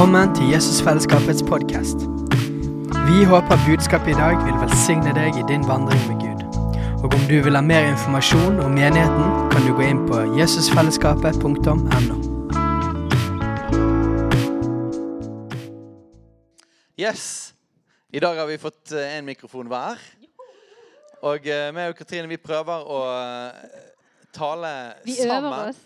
Velkommen til Jesusfellesskapets podkast. Vi håper budskapet i dag vil velsigne deg i din vandring med Gud. Og om du vil ha mer informasjon om menigheten, kan du gå inn på jesusfellesskapet.no. Yes. I dag har vi fått én en mikrofon hver. Og vi og Katrine vi prøver å tale tale Vi sammen øver oss.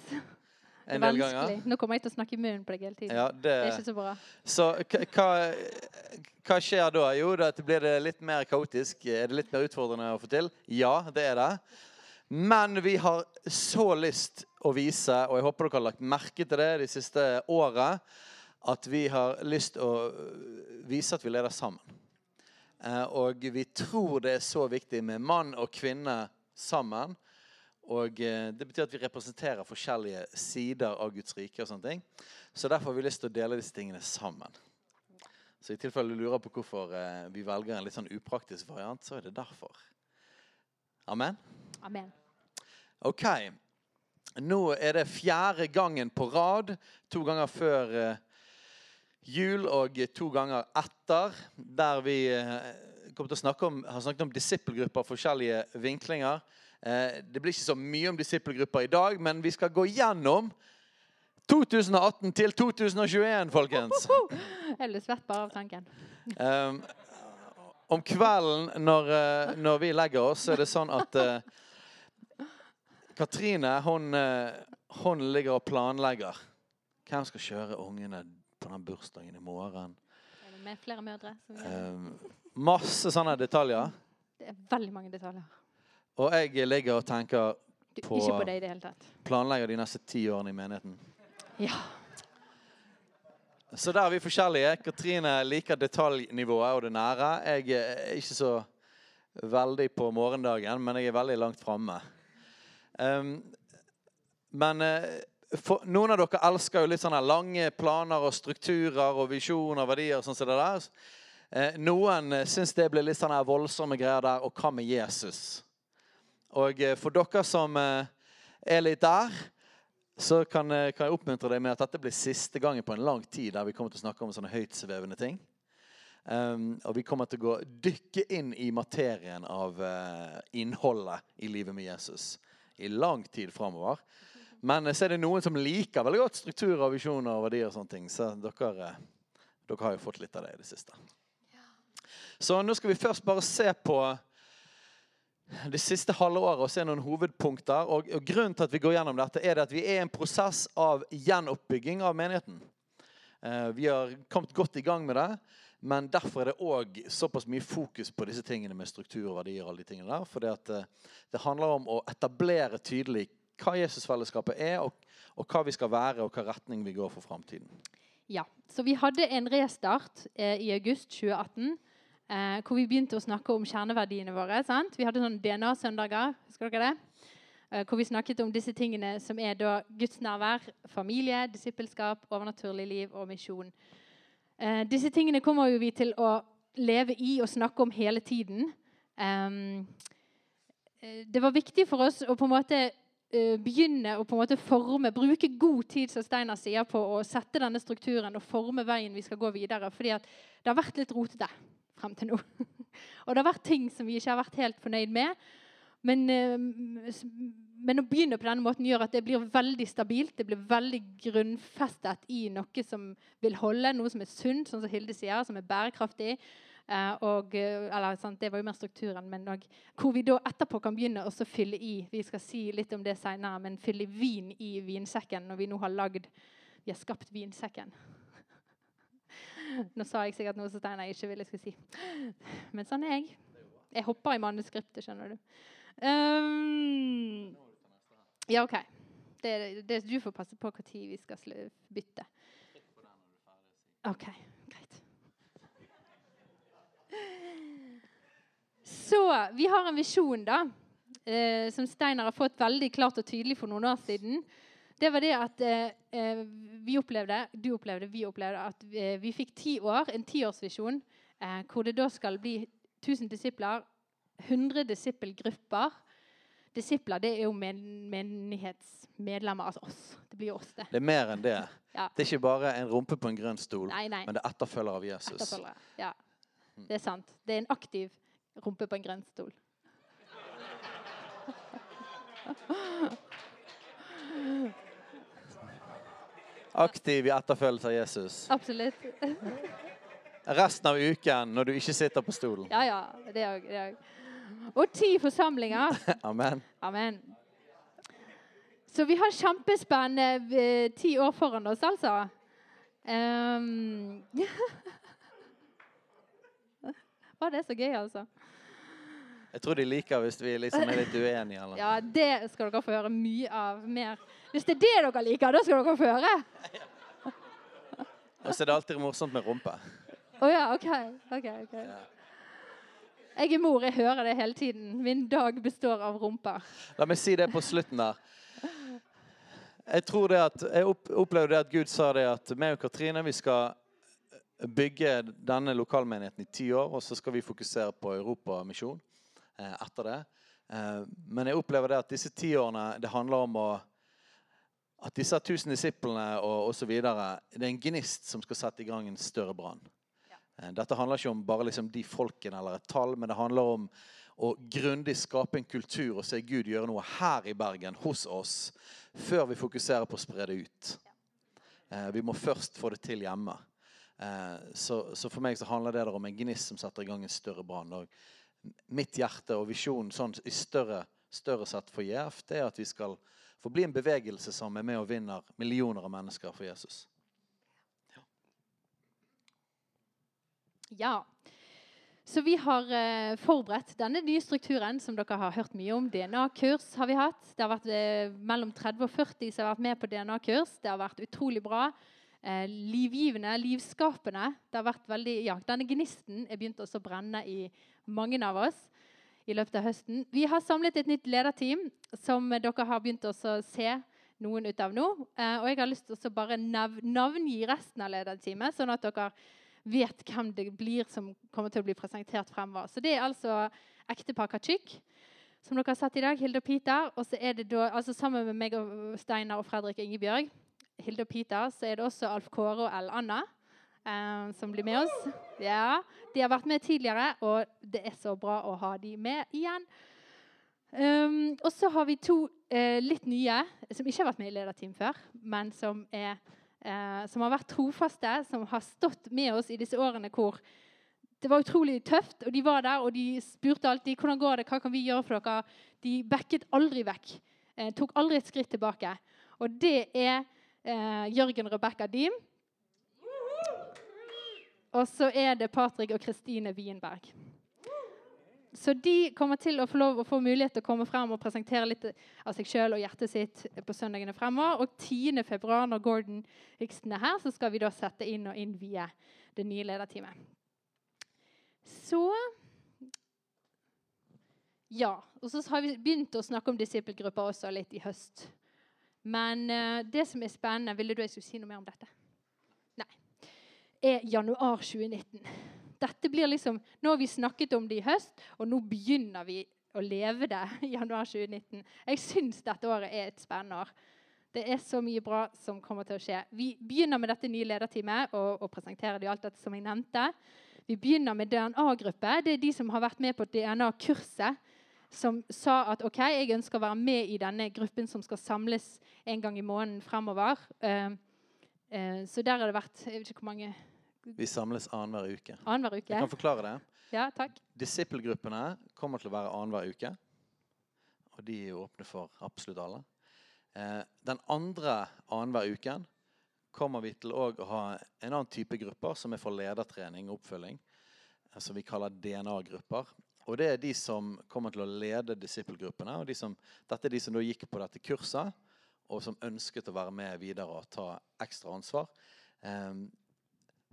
En del ganger. Nå kommer jeg til å snakke i munnen på deg hele tiden. Ja, det, Det er ikke så bra. så hva, hva skjer da? Jo, da blir det litt mer kaotisk. Er det litt mer utfordrende å få til? Ja, det er det. Men vi har så lyst å vise, og jeg håper dere har lagt merke til det de siste åra, at vi har lyst å vise at vi leder sammen. Eh, Og vi tror det er så viktig med mann og kvinne sammen. Og eh, Det betyr at vi representerer forskjellige sider av Guds rike. og sånne ting. Så derfor har vi lyst til å dele disse tingene sammen. Så i tilfelle du lurer på hvorfor eh, vi velger en litt sånn upraktisk variant, så er det derfor. Amen? Amen. Ok. Nå er det fjerde gangen på rad. To ganger før eh, jul og to ganger etter. Der vi kommer til å snakke om, har snakket om disippelgrupper, forskjellige vinklinger. Eh, det blir ikke så mye om disippelgrupper i dag, men vi skal gå gjennom 2018 til 2021, folkens. Jeg blir svett bare av tanken. Um, om kvelden når, eh, når vi legger oss, så er det sånn at uh, Katrine hun, hun ligger og planlegger. Hvem skal kjøre ungene på den bursdagen i morgen? Er det med flere mødre? Um, masse sånne detaljer. Det er veldig mange detaljer. Og jeg ligger og tenker På- Ikke på deg i det hele tatt. planlegger de neste ti årene i menigheten. Ja. Så der er vi forskjellige. Katrine liker detaljnivået og det nære. Jeg er ikke så veldig på morgendagen, men jeg er veldig langt framme. Um, men eh, for, noen av dere elsker jo litt sånne lange planer og strukturer og visjoner og verdier. sånn som det der. Eh, noen uh, syns det blir litt sånne voldsomme greier der. Og hva med Jesus? Og eh, for dere som eh, er litt der, så kan, eh, kan jeg oppmuntre deg med at dette blir siste gangen på en lang tid der vi kommer til å snakke om sånne høytsvevende ting. Um, og vi kommer til å gå dykke inn i materien av uh, innholdet i livet med Jesus i lang tid framover. Men så er det noen som liker veldig godt strukturer, visjoner og verdier. og sånne ting. Så dere, dere har jo fått litt av det i det siste. Så nå skal vi først bare se på det siste halve året og se noen hovedpunkter. Og, og Grunnen til at vi går gjennom dette, er det at vi er i en prosess av gjenoppbygging av menigheten. Eh, vi har kommet godt i gang med det, men derfor er det òg såpass mye fokus på disse tingene med struktur og verdier. og alle de tingene der, For det, eh, det handler om å etablere tydelig hva Jesusfellesskapet er, og, og hva vi skal være, og hva retning vi går for framtiden. ja. Så vi hadde en restart eh, i august 2018. Eh, hvor vi begynte å snakke om kjerneverdiene våre. Sant? Vi hadde sånn DNA-søndager. Husker dere det? Eh, hvor vi snakket om disse tingene som er da Guds nærvær, familie, disippelskap, overnaturlig liv og misjon. Eh, disse tingene kommer jo vi til å leve i og snakke om hele tiden. Eh, det var viktig for oss å på en måte eh, begynne å på en måte forme, bruke god tid som Steinar sier, på å sette denne strukturen og forme veien vi skal gå videre. fordi at det har vært litt rotete frem til nå. og det har vært ting som vi ikke har vært helt fornøyd med. Men, eh, men å begynne på denne måten gjør at det blir veldig stabilt. Det blir veldig grunnfestet i noe som vil holde, noe som er sunt, sånn som Hilde sier, som er bærekraftig. Eh, og, eh, eller, sant, det var jo mer strukturen, men og, hvor vi da etterpå kan begynne å fylle i Vi skal si litt om det senere, men fylle vin i vinsekken når vi nå har lagd Vi har skapt vinsekken. Nå sa jeg sikkert noe som Steinar ikke ville skulle si. Men sånn er jeg. Jeg hopper i manuskriptet, skjønner du. Um, ja, OK. Det, det, du får passe på når vi skal bytte. OK, greit. Så vi har en visjon, da. Eh, som Steinar har fått veldig klart og tydelig for noen år siden. Det var det at eh, eh, vi opplevde, du opplevde, vi opplevde at eh, vi fikk ti år, en tiårsvisjon, eh, hvor det da skal bli 1000 disipler, 100 disippelgrupper. disipler det er jo men, menighetsmedlemmer. Altså oss. Det blir jo oss, det. Det er mer enn det. Ja. Det er ikke bare en rumpe på en grønn stol, Nei, nei. men det er etterfølger av Jesus. Etterfølgere. Ja. Det er sant. Det er en aktiv rumpe på en grønn stol. Aktiv i etterfølgelse av Jesus. Absolutt. Resten av uken når du ikke sitter på stolen. Ja, ja. Det òg. Og ti forsamlinger. Amen. Amen. Så vi har kjempespennende eh, ti år foran oss, altså. Um, Var det så gøy, altså? Jeg tror de liker hvis vi liksom er litt uenige. Eller? Ja, det skal dere få høre mye av. Mer. Hvis det er det dere liker, da skal dere få høre. Og så er det alltid morsomt med rumpe. Å ja, OK. ok, ok. Jeg er mor, jeg hører det hele tiden. Min dag består av rumper. La meg si det på slutten der. Jeg tror det at, jeg opplevde det at Gud sa det at meg og Katrine vi skal bygge denne lokalmenigheten i ti år, og så skal vi fokusere på europamisjon eh, etter det. Eh, men jeg opplever det at disse ti årene det handler om å at disse tusen disiplene og osv. Det er en gnist som skal sette i gang en større brann. Ja. Dette handler ikke om bare liksom de folkene eller et tall, men det handler om å grundig skape en kultur og se Gud gjøre noe her i Bergen, hos oss, før vi fokuserer på å spre det ut. Ja. Vi må først få det til hjemme. Eh, Så, så for meg så handler det der om en gnist som setter i gang en større brann. Mitt hjerte og visjonen sånn i større, større sett for JF, det er at vi skal få bli en bevegelse som er med og vinner millioner av mennesker for Jesus. Ja. Så vi har eh, forberedt denne nye strukturen som dere har hørt mye om. DNA-kurs har vi hatt. Det har vært eh, mellom 30 og 40 som har vært med på DNA-kurs. Det har vært utrolig bra. Eh, livgivende, livskapende. Det har vært veldig, ja, denne gnisten er begynt også å brenne i mange av oss i løpet av høsten. Vi har samlet et nytt lederteam som dere har begynt å se noen ut av nå. Eh, og jeg har lyst til å bare nav navngi resten av lederteamet, sånn at dere vet hvem det blir som kommer til å bli presentert fremover. Så det er altså ektepar Kachik, som dere har sett i dag, Hilde og Peter. Og så er det da, altså sammen med meg og Steinar og Fredrik Ingebjørg, Hilde og Peter, så er det også Alf Kåre og Ell Anna eh, som blir med oss. Ja, De har vært med tidligere, og det er så bra å ha de med igjen. Um, og så har vi to eh, litt nye som ikke har vært med i lederteam før, men som, er, eh, som har vært trofaste, som har stått med oss i disse årene hvor det var utrolig tøft. Og de var der og de spurte alltid hvordan går det, hva kan vi gjøre for dere. De backet aldri vekk. Eh, tok aldri et skritt tilbake. Og det er eh, Jørgen Rebekka Diem. Og så er det Patrick og Kristine Wienberg. Så de kommer til å få lov å få mulighet til å komme frem og presentere litt av seg sjøl og hjertet sitt på søndagene fremover. Og 10. februar, når Gordon Hixton er her, så skal vi da sette inn og innvie det nye lederteamet. Så Ja. Og så har vi begynt å snakke om disippelgrupper også litt i høst. Men eh, det som er spennende Ville du jeg skulle si noe mer om dette? Er januar 2019. Dette blir liksom, Nå har vi snakket om det i høst, og nå begynner vi å leve det i januar 2019. Jeg syns dette året er et spennende år. Det er så mye bra som kommer til å skje. Vi begynner med dette nye lederteamet og, og presenterer det, alt dette som jeg nevnte. Vi begynner med DNA-gruppe. Det er de som har vært med på DNA-kurset. Som sa at ok, jeg ønsker å være med i denne gruppen som skal samles en gang i måneden fremover. Uh, uh, så der har det vært jeg vet ikke hvor mange Vi samles annenhver uke. annenhver uke. Jeg kan forklare det. Ja, takk. Disippelgruppene kommer til å være annenhver uke. Og de er åpne for absolutt alle. Eh, den andre annenhver uken kommer vi til å ha en annen type grupper som er for ledertrening og oppfølging. eh, Som vi kaller DNA-grupper. Og det er de som kommer til å lede disippelgruppene. Og de som, dette er de som da gikk på dette kurset, og som ønsket å være med videre og ta ekstra ansvar.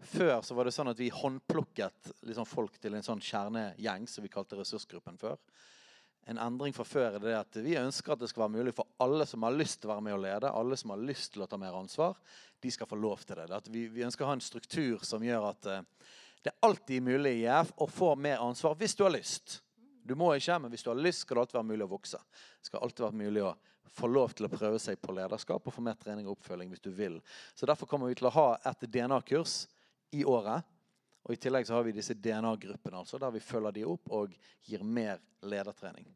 Før så var det sånn at vi håndplukket liksom folk til en sånn kjernegjeng som vi kalte ressursgruppen før. En endring fra før er det at vi ønsker at det skal være mulig for alle som har lyst til å være med og lede, alle som har lyst til å ta mer ansvar, de skal få lov til det. Vi, vi ønsker å ha en struktur som gjør at eh, det er alltid mulig i IF å få mer ansvar hvis du har lyst. Du må ikke, men hvis du har lyst, skal det alltid være mulig å vokse. Det skal alltid være mulig å få lov til å prøve seg på lederskap og få mer trening og oppfølging hvis du vil. Så Derfor kommer vi til å ha et DNA-kurs i året. Og I tillegg så har vi disse DNA-gruppene, altså, der vi følger de opp og gir mer ledertrening.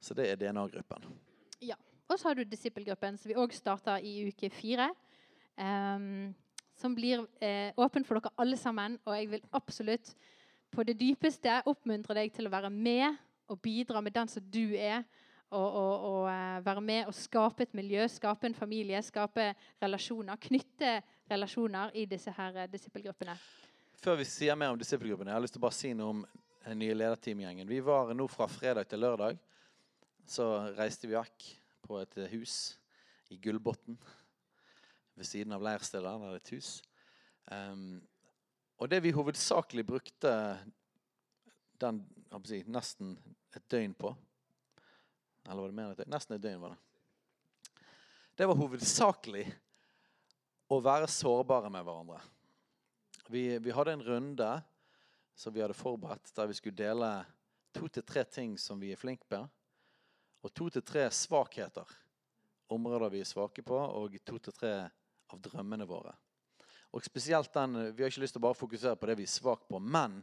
Så det er DNA-gruppen. Ja. Og så har du disippelgruppen, som vi òg starter i uke fire. Um, som blir eh, åpen for dere alle sammen. Og jeg vil absolutt på det dypeste oppmuntre deg til å være med og bidra med den som du er. Og, og, og uh, være med og skape et miljø, skape en familie, skape relasjoner. Knytte relasjoner i disse her uh, disippelgruppene. Før vi sier mer om disippelgruppene, jeg har lyst til å bare si noe om den nye lederteamgjengen. Vi var nå fra fredag til lørdag. Så reiste vi vekk på et hus i Gullbotn ved siden av leirstedet. Der er et hus. Um, og det vi hovedsakelig brukte den, si, nesten et døgn på Eller var det mer et døgn? Nesten et døgn var det. Det var hovedsakelig å være sårbare med hverandre. Vi, vi hadde en runde som vi hadde forberedt, der vi skulle dele to til tre ting som vi er flinke på, og to til tre svakheter. Områder vi er svake på, og to til tre av drømmene våre. Og spesielt den, Vi har ikke lyst til å bare fokusere på det vi er svake på, men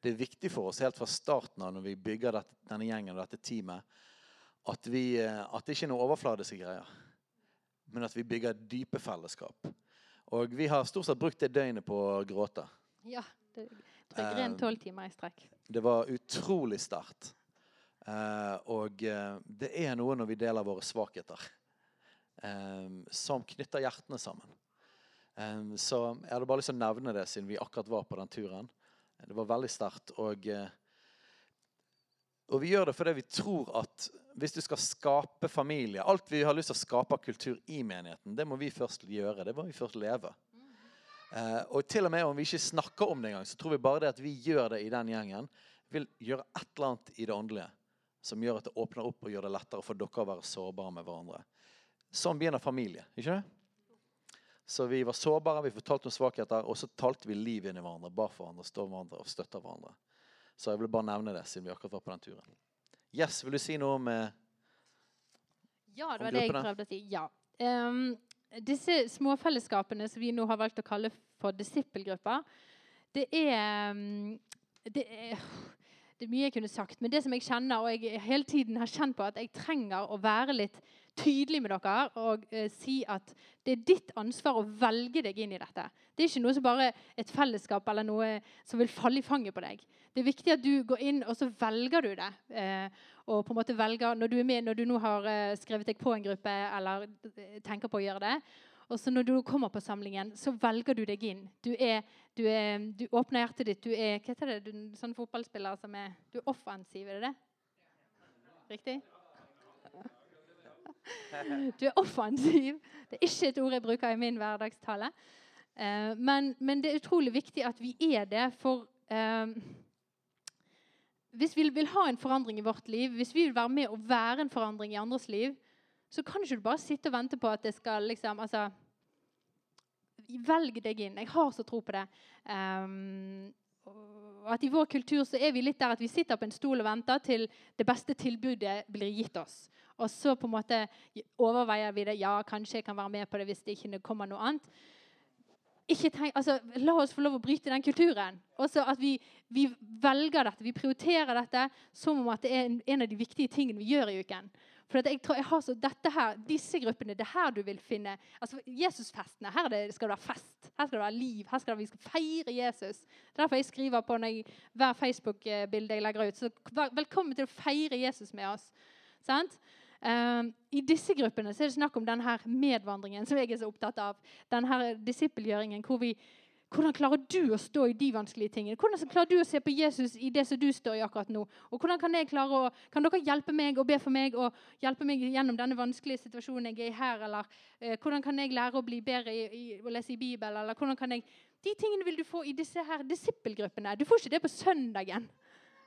det er viktig for oss helt fra starten av når vi bygger dette, denne gjengen og dette teamet, at, vi, eh, at det ikke er noe overfladiske greier, men at vi bygger dype fellesskap. Og vi har stort sett brukt det døgnet på å gråte. Ja. Det, jeg gren tolv timer i strekk. Det var utrolig sterkt. Uh, og uh, det er noe når vi deler våre svakheter som knytter hjertene sammen. Så jeg hadde bare lyst til å nevne det siden vi akkurat var på den turen. Det var veldig sterkt. Og, og vi gjør det fordi vi tror at hvis du skal skape familie Alt vi har lyst til å skape av kultur i menigheten, det må vi først gjøre. Det må vi først leve. Uh, og til og med om vi ikke snakker om det engang, så tror vi bare det at vi gjør det i den gjengen, vil gjøre et eller annet i det åndelige som gjør at det åpner opp og gjør det lettere for dere å være sårbare med hverandre. Sånn begynner familie. ikke det? Så vi var sårbare, vi fortalte om svakheter, og så talte vi liv inn i hverandre. Bar for hverandre, stå hverandre og støtta hverandre. Så jeg ville bare nevne det, siden vi akkurat var på den turen. Yes, Vil du si noe om eh, Ja, det var det jeg prøvde å si. Ja. Um, disse småfellesskapene som vi nå har valgt å kalle for disippelgrupper, det er, det er det er mye jeg kunne sagt, men det som jeg kjenner, og jeg hele tiden har kjent på at jeg trenger å være litt tydelig med dere og eh, si at det er ditt ansvar å velge deg inn i dette. Det er ikke noe som bare et fellesskap eller noe som vil falle i fanget på deg. Det er viktig at du går inn og så velger du det. Eh, og på en måte velger, Når du er med, når du nå har eh, skrevet deg på en gruppe eller tenker på å gjøre det, og så når du kommer på samlingen, så velger du deg inn. Du, er, du, er, du åpner hjertet ditt. Du er hva heter det, du, sånn fotballspiller som er Du er offensiv, er det det? Riktig? Du er offensiv. Det er ikke et ord jeg bruker i min hverdagstale. Uh, men, men, det er utrolig viktig at vi er det, for uh, hvis vi vil ha en forandring i vårt liv, hvis vi vil være med og være en forandring i andres liv, så kan ikke du bare sitte og vente på at det skal liksom altså, Velg deg inn. Jeg har så tro på det. Um, at I vår kultur så er vi litt der at vi sitter på en stol og venter til det beste tilbudet blir gitt oss. Og så på en måte overveier vi det. Ja, kanskje jeg kan være med på det hvis det ikke kommer noe annet. Tenk, altså, la oss få lov å bryte den kulturen. Også at vi, vi, velger dette, vi prioriterer dette som om det er en, en av de viktige tingene vi gjør i uken. For jeg tror jeg har så, dette her, Disse gruppene, det er her du vil finne altså Jesusfestene. Her det, skal det være fest. Her skal det være liv. Her skal det, vi skal feire Jesus. Det er derfor jeg skriver på når jeg, hver Facebook-bilde jeg legger ut. Så velkommen til å feire Jesus med oss. Sant? Um, I disse gruppene så er det snakk om denne medvandringen som jeg er så opptatt av. Denne disippelgjøringen hvor vi hvordan klarer du å stå i de vanskelige tingene? Hvordan klarer du å se på Jesus i det som du står i akkurat nå? Og hvordan Kan å, kan dere hjelpe meg og be for meg og hjelpe meg gjennom denne vanskelige situasjonen jeg er i her? Eller eh, hvordan kan jeg lære å bli bedre i, i, å lese i Bibelen? Eller hvordan kan jeg... De tingene vil du få i disse her disippelgruppene. Du får ikke det på søndagen.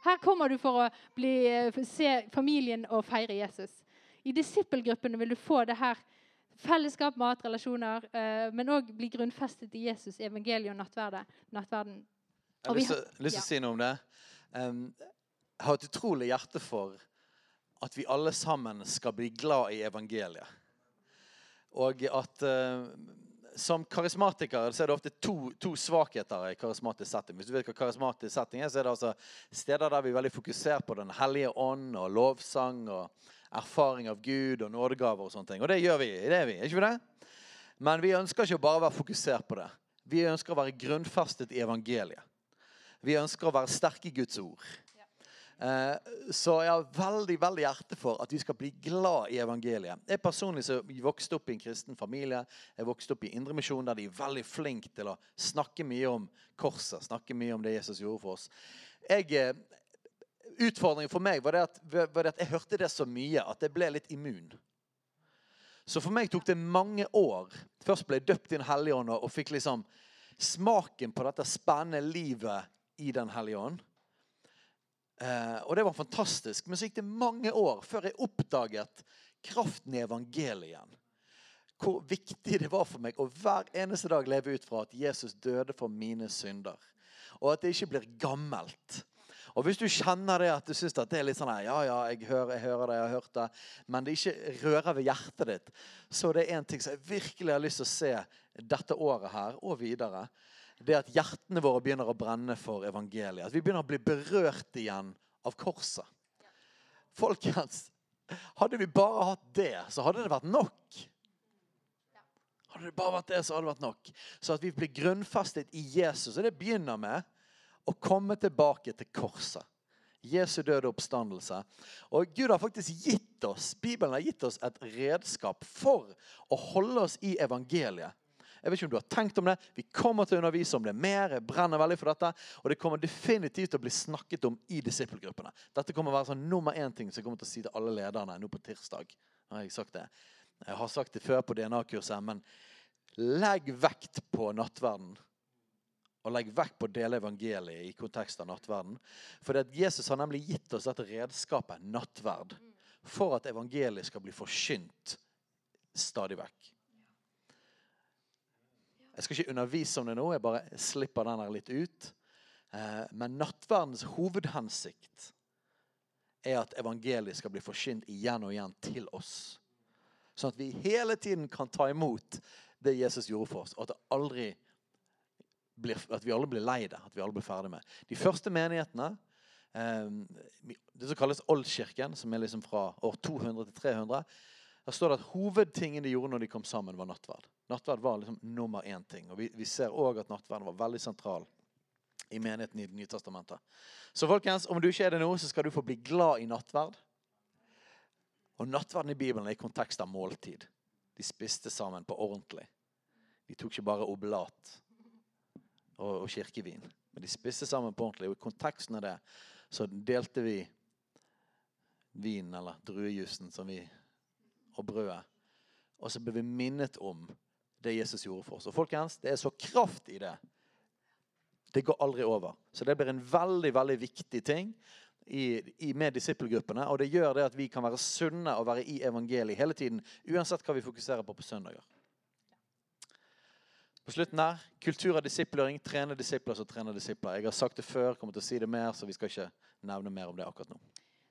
Her kommer du for å bli, eh, se familien og feire Jesus. I disippelgruppene vil du få det her Fellesskap, matrelasjoner, uh, men òg bli grunnfestet i Jesus, evangeliet og nattverden. Jeg har lyst til å si noe om det. Um, har et utrolig hjerte for at vi alle sammen skal bli glad i evangeliet. Og at uh, som karismatikere så er det ofte to, to svakheter i karismatisk setting. Hvis du vet hva karismatisk setting er, så er det altså steder der vi er veldig fokusert på Den hellige ånd og lovsang og erfaring av Gud og nådegaver og sånne ting. Og det gjør vi. det er vi, ikke det? Men vi ønsker ikke å bare være fokusert på det. Vi ønsker å være grunnfestet i evangeliet. Vi ønsker å være sterke i Guds ord. Eh, så jeg har veldig veldig hjerte for at vi skal bli glad i evangeliet. Jeg personlig så vokste opp i en kristen familie. Jeg vokste opp i Indremisjon, der de er veldig flinke til å snakke mye om korset. Snakke mye om det Jesus gjorde for oss. Jeg, eh, utfordringen for meg var det, at, var det at jeg hørte det så mye at jeg ble litt immun. Så for meg tok det mange år. Først ble jeg døpt i Den hellige ånd og fikk liksom smaken på dette spennende livet i Den hellige ånd. Eh, og det var fantastisk. Men så gikk det mange år før jeg oppdaget kraften i evangeliet. Hvor viktig det var for meg å hver eneste dag leve ut fra at Jesus døde for mine synder. Og at det ikke blir gammelt. Og Hvis du kjenner det at du syns det er litt sånn Ja, ja, jeg hører, jeg hører, det, jeg har hørt det, men det ikke rører ved hjertet ditt, så det er en ting som jeg virkelig har lyst til å se dette året her og videre. Det er at hjertene våre begynner å brenne for evangeliet. At vi begynner å bli berørt igjen av korset. Folkens, hadde vi bare hatt det, så hadde det vært nok. Hadde det bare vært det, så hadde det vært nok. Så at vi blir grunnfestet i Jesus. Og det begynner med å komme tilbake til korset. Jesu døde oppstandelse. Og Gud har faktisk gitt oss Bibelen har gitt oss et redskap for å holde oss i evangeliet. Jeg vet ikke om du har tenkt om det. Vi kommer til å undervise om det mer. Jeg brenner veldig for dette. Og det kommer definitivt til å bli snakket om i disippelgruppene. Dette kommer å være sånn nummer én ting som jeg kommer til å si til alle lederne nå på tirsdag. Nå Har jeg, sagt det. jeg har sagt det før på DNA-kurset, men legg vekt på nattverden og legg vekk på å dele evangeliet i kontekst av nattverden. For Jesus har nemlig gitt oss dette redskapet, nattverd, for at evangeliet skal bli forkynt stadig vekk. Jeg skal ikke undervise om det nå, jeg bare slipper den her litt ut. Eh, men nattverdens hovedhensikt er at evangeliet skal bli forkynt igjen og igjen til oss. Sånn at vi hele tiden kan ta imot det Jesus gjorde for oss, og at det aldri blir, at vi alle blir lei det. At vi alle blir ferdig med. De første menighetene, eh, det som kalles Oldkirken, som er liksom fra år 200 til 300, der står det at hovedtingen de gjorde når de kom sammen, var nattverd. Nattverd var liksom nummer én ting. Og vi, vi ser òg at nattverden var veldig sentral i menigheten i Det nye testamentet. Så folkens, om du ikke er det nå, så skal du få bli glad i nattverd. Og nattverden i Bibelen er i kontekst av måltid. De spiste sammen på ordentlig. De tok ikke bare oblat og, og kirkevin. Men de spiste sammen på ordentlig. Og i konteksten av det så delte vi vin, eller druejusen, som vi, og brødet. Og så ble vi minnet om det Jesus gjorde for oss. Og folkens, det er så kraft i det. Det går aldri over. Så det blir en veldig veldig viktig ting i, i, med disippelgruppene. Og det gjør det at vi kan være sunne og være i evangeliet hele tiden. Uansett hva vi fokuserer på på søndager. På slutten her Kultur av disiplering, Trene disipler som trener disipler. Jeg har sagt det før, kommer til å si det mer, så vi skal ikke nevne mer om det akkurat nå.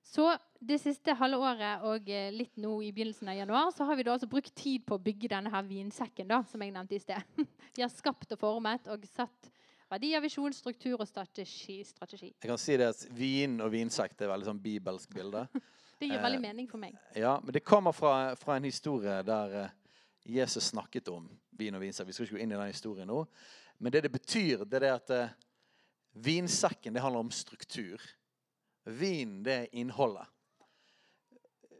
Så det siste halve året og eh, litt nå i begynnelsen av januar så har vi da altså brukt tid på å bygge denne her vinsekken da, som jeg nevnte i sted. Vi har skapt og formet og satt verdier, visjon, struktur og strategi. strategi. Jeg kan si det at Vin og vinsekk er veldig sånn bibelsk bilde. det gir veldig eh, mening for meg. Ja, men Det kommer fra, fra en historie der eh, Jesus snakket om vin og vinsekk. Vi skal ikke gå inn i den historien nå. Men det det betyr, det er at uh, vinsekken det handler om struktur. Vin, det er innholdet.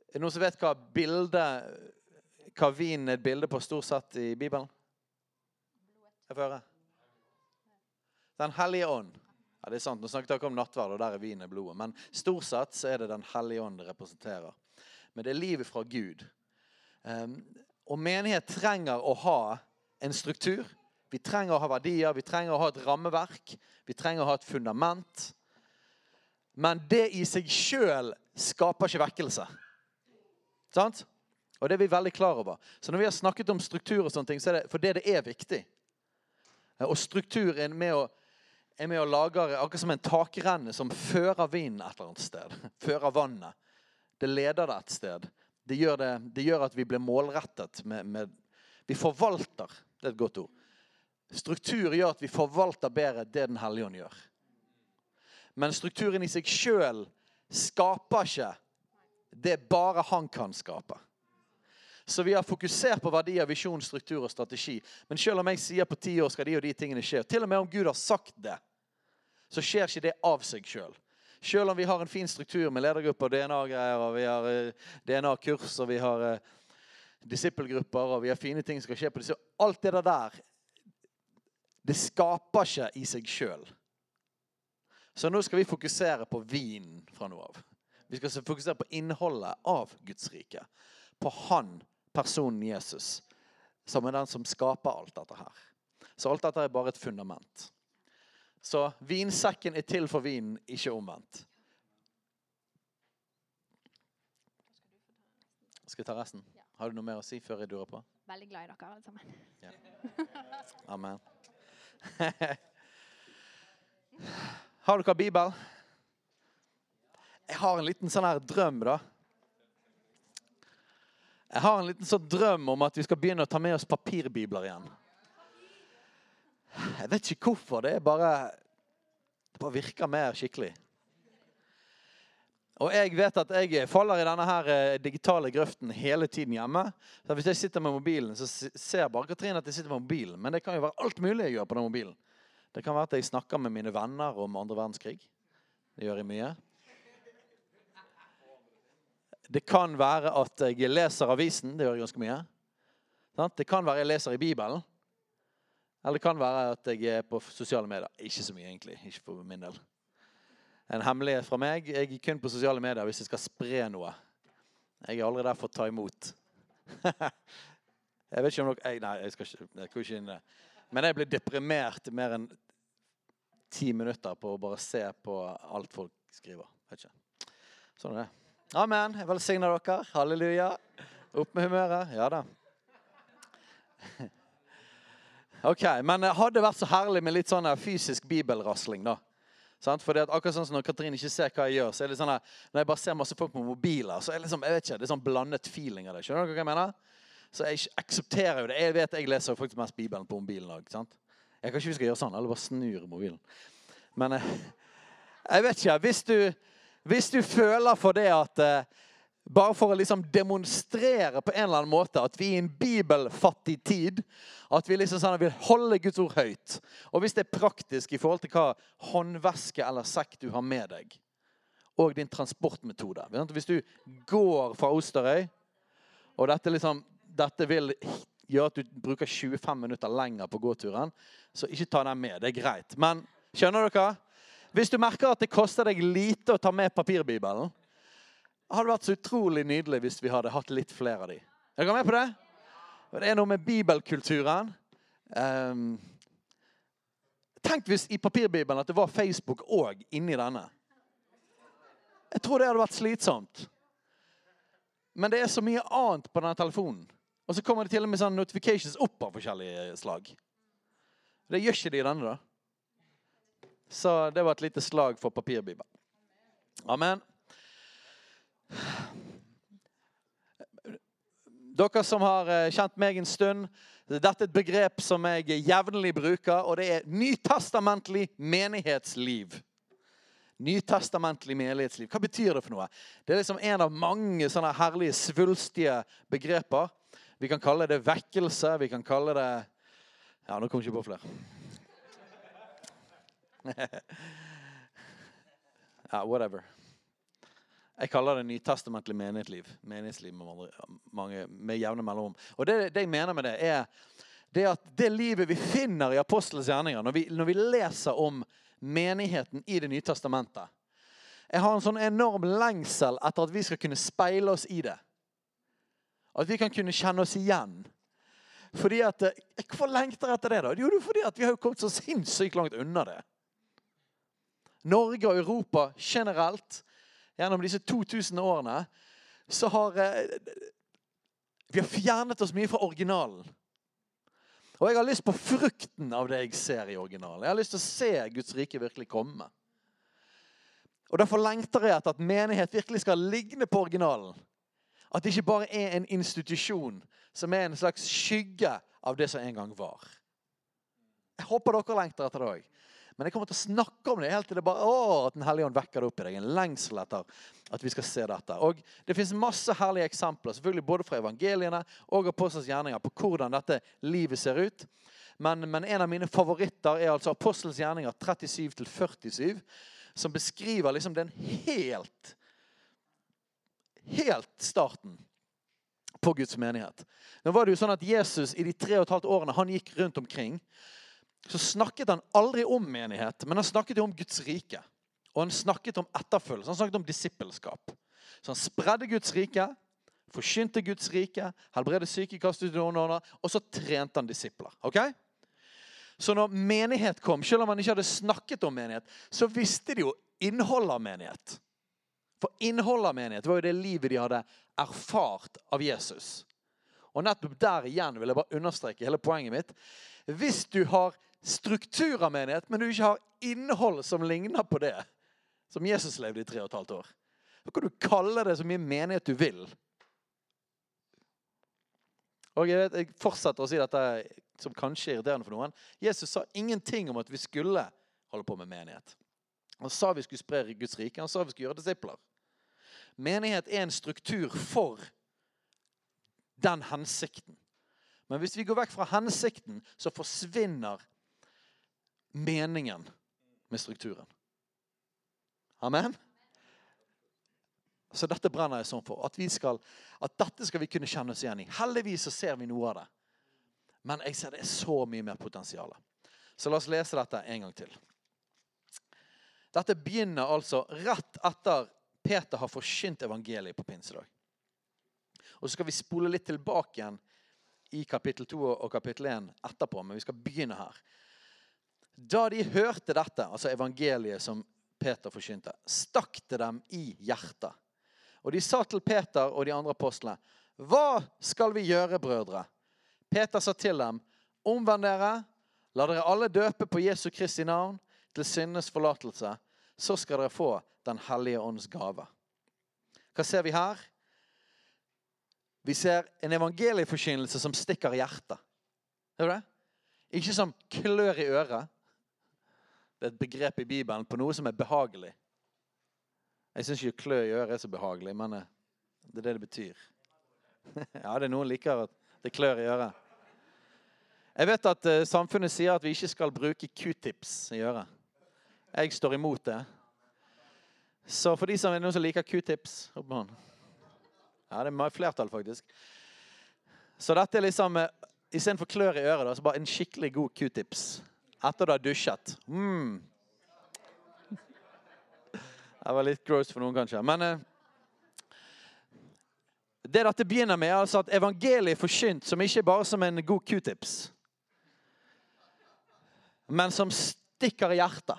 Er det noen som vet hva bildet hva vin er et bilde på stort sett i Bibelen? Jeg får høre. Den hellige ånd. Ja, det er sant. Nå snakket dere om nattverd, og der er vinen blodet. Men stort sett så er det Den hellige ånd det representerer. Men det er livet fra Gud. Um, og menighet trenger å ha en struktur. Vi trenger å ha verdier, vi trenger å ha et rammeverk, vi trenger å ha et fundament. Men det i seg sjøl skaper ikke vekkelse. Sant? Og det er vi veldig klar over. Så når vi har snakket om struktur, og sånne ting, så er det fordi det er viktig. Og strukturen med å er med å lage akkurat som en takrenne som fører vinden et eller annet sted. Fører vannet. Det leder det et sted. Det gjør, det, det gjør at vi blir målrettet. Med, med, vi forvalter. Det er et godt ord. Struktur gjør at vi forvalter bedre det Den hellige ånd gjør. Men strukturen i seg sjøl skaper ikke det bare han kan skape. Så vi har fokusert på verdier, visjon, struktur og strategi. Men selv om jeg sier på ti år skal de og de tingene skje, til og med om Gud har sagt det, så skjer ikke det av seg sjøl. Selv. selv om vi har en fin struktur med ledergrupper og DNA-greier, og vi har uh, DNA-kurs og vi har uh, disippelgrupper og vi har fine ting som skal skje på disse Alt det der, det skaper ikke i seg sjøl. Så nå skal vi fokusere på vinen fra nå av. Vi skal fokusere på innholdet av Guds rike. På han personen Jesus, som er den som skaper alt dette her. Så alt dette er bare et fundament. Så vinsekken er til for vinen, ikke omvendt. Skal vi ta resten? Har du noe mer å si før jeg durer på? Veldig glad i dere alle sammen. Ja. Amen. har dere Bibel? Jeg har en liten sånn her drøm, da. Jeg har en liten sånn drøm om at vi skal begynne å ta med oss papirbibler igjen. Jeg vet ikke hvorfor. Det er bare Det bare virker mer skikkelig. Og jeg vet at jeg faller i denne her eh, digitale grøften hele tiden hjemme. Så Hvis jeg sitter med mobilen, så ser bare Katrine at jeg sitter med mobilen. Men det kan jo være alt mulig jeg gjør på den mobilen. Det kan være at jeg snakker med mine venner om andre verdenskrig. Det gjør jeg mye. Det kan være at jeg leser avisen. Det gjør jeg ganske mye. Det kan være jeg leser i Bibelen. Eller det kan være at jeg er på sosiale medier. Ikke så mye, egentlig. Ikke for min del. En hemmelighet fra meg. Jeg er kun på sosiale medier hvis jeg skal spre noe. Jeg er aldri der for å ta imot. jeg vet ikke om dere Nei, jeg skal ikke, jeg ikke inn det. Men jeg blir deprimert mer enn ti minutter på å bare se på alt folk skriver. Vet ikke. Sånn er det. Amen. Jeg velsigner dere. Halleluja. Opp med humøret. Ja da. Ok, Men det hadde vært så herlig med litt sånn fysisk bibelrasling, da. For akkurat sånn som Når Katrin ikke ser hva jeg gjør, så er det sånn at når jeg bare ser masse folk på mobiler, så er det liksom, jeg vet ikke, det er sånn blandet feeling av det. Skjønner dere hva jeg mener? Så jeg aksepterer jo det. Jeg vet jeg leser faktisk mest Bibelen på mobilen òg. Jeg kan ikke vi skal gjøre sånn, eller bare snur mobilen. Men eh, jeg vet ikke. Hvis du hvis du føler for det at eh, bare for å liksom demonstrere på en eller annen måte at vi er i en bibelfattig tid. At vi liksom sånn, vil holde Guds ord høyt. Og hvis det er praktisk i forhold til hva håndveske eller sekk du har med deg, og din transportmetode Hvis du går fra Osterøy, og dette, liksom, dette vil gjøre at du bruker 25 minutter lenger på gåturen, så ikke ta den med. Det er greit. Men skjønner dere? Hvis du merker at det koster deg lite å ta med papirbibelen, hadde vært så utrolig nydelig hvis vi hadde hatt litt flere av de. Er dere med på det? Det er noe med bibelkulturen. Um, tenk hvis i papirbibelen at det var Facebook òg inni denne. Jeg tror det hadde vært slitsomt. Men det er så mye annet på denne telefonen. Og så kommer det til og med sånne notifications opp av forskjellige slag. Det gjør ikke de i denne, da. Så det var et lite slag for papirbibelen. Amen. Dere som har eh, kjent meg en stund, dette er et begrep som jeg jevnlig bruker, og det er nytestamentlig menighetsliv. Nytestamentlig menighetsliv. Hva betyr det for noe? Det er liksom en av mange sånne herlige, svulstige begreper. Vi kan kalle det vekkelse. Vi kan kalle det Ja, nå kom ikke på flere. ja, whatever. Jeg kaller det nytestamentlig menighetsliv. Menighetsliv med, mange, med jevne mellomrom. Og det, det, jeg mener med det, er det at det livet vi finner i apostelens gjerninger, når vi, når vi leser om menigheten i Det nye testamentet Jeg har en sånn enorm lengsel etter at vi skal kunne speile oss i det. At vi kan kunne kjenne oss igjen. Fordi at, eh, Hvorfor lengter jeg etter det? da? Jo, fordi at vi har jo kommet så sinnssykt langt unna det. Norge og Europa generelt gjennom disse 2000 årene, så har eh, vi har fjernet oss mye fra originalen. Og jeg har lyst på frukten av det jeg ser i originalen. Jeg har lyst til å se Guds rike virkelig komme. Og Derfor lengter jeg etter at menighet virkelig skal ligne på originalen. At det ikke bare er en institusjon som er en slags skygge av det som en gang var. Jeg håper dere lengter etter det òg. Men jeg kommer til å snakke om det helt til det bare, å, at Den hellige ånd vekker det opp i deg. En lengsel etter at vi skal se dette. Og Det fins masse herlige eksempler selvfølgelig både fra evangeliene og apostels gjerninger på hvordan dette livet ser ut. Men, men en av mine favoritter er altså apostels gjerninger 37-47, som beskriver liksom den helt Helt starten på Guds menighet. Nå var det jo sånn at Jesus i de tre og et halvt årene han gikk rundt omkring, så snakket han aldri om menighet, men han snakket jo om Guds rike. Og han snakket om etterfølgelse, han snakket om disippelskap. Så han spredde Guds rike, forkynte Guds rike, helbredet syke, kastet ut ånder, og så trente han disipler. ok? Så når menighet kom, selv om han ikke hadde snakket om menighet, så visste de jo innholdet av menighet. For innholdet av menighet var jo det livet de hadde erfart av Jesus. Og nettopp der igjen vil jeg bare understreke hele poenget mitt. Hvis du har struktur av menighet, men du ikke har innhold som ligner på det som Jesus levde i tre og et halvt år. Da kan du kalle det så mye menighet du vil. Og Jeg vet, jeg fortsetter å si dette som kanskje er irriterende for noen. Jesus sa ingenting om at vi skulle holde på med menighet. Han sa vi skulle spre Guds rike. Han sa vi skulle gjøre disipler. Menighet er en struktur for den hensikten. Men hvis vi går vekk fra hensikten, så forsvinner meningen med strukturen. Amen? Så dette brenner jeg sånn for. At, skal, at, dette skal vi kunne kjenne oss igjen i. Heldigvis så ser vi noe av det. Men jeg ser det er så mye mer potensial. Så la oss lese dette en gang til. Dette begynner altså rett etter Peter har forkynt evangeliet på pinsedag. Og Så skal vi spole litt tilbake igjen i kapittel 2 og kapittel 1 etterpå, men vi skal begynne her. Da de hørte dette, altså evangeliet som Peter forkynte, stakk det dem i hjertet. Og de sa til Peter og de andre apostlene, 'Hva skal vi gjøre, brødre?' Peter sa til dem, 'Omvend dere, la dere alle døpe på Jesu Kristi navn til syndenes forlatelse.' Så skal dere få Den hellige ånds gave. Hva ser vi her? Vi ser en evangelieforkynnelse som stikker i hjertet. Hører du det? Ikke som klør i øret. Det er et begrep i Bibelen på noe som er behagelig. Jeg syns ikke klø i øret er så behagelig, men eh, det er det det betyr. Ja, det er noen liker at det klør i øret. Jeg vet at uh, samfunnet sier at vi ikke skal bruke q-tips i øret. Jeg står imot det. Så for de som er noen som liker q-tips opp med hånden. Ja, det er flertall, faktisk. Så dette er liksom uh, Istedenfor klør i øret, da, så bare en skikkelig god q-tips etter du har dusjet. Mm. Det var litt gross for noen, kanskje. Men eh, det dette begynner med, er altså at evangeliet er forkynt som ikke bare som en god q-tips, men som stikker i hjertet.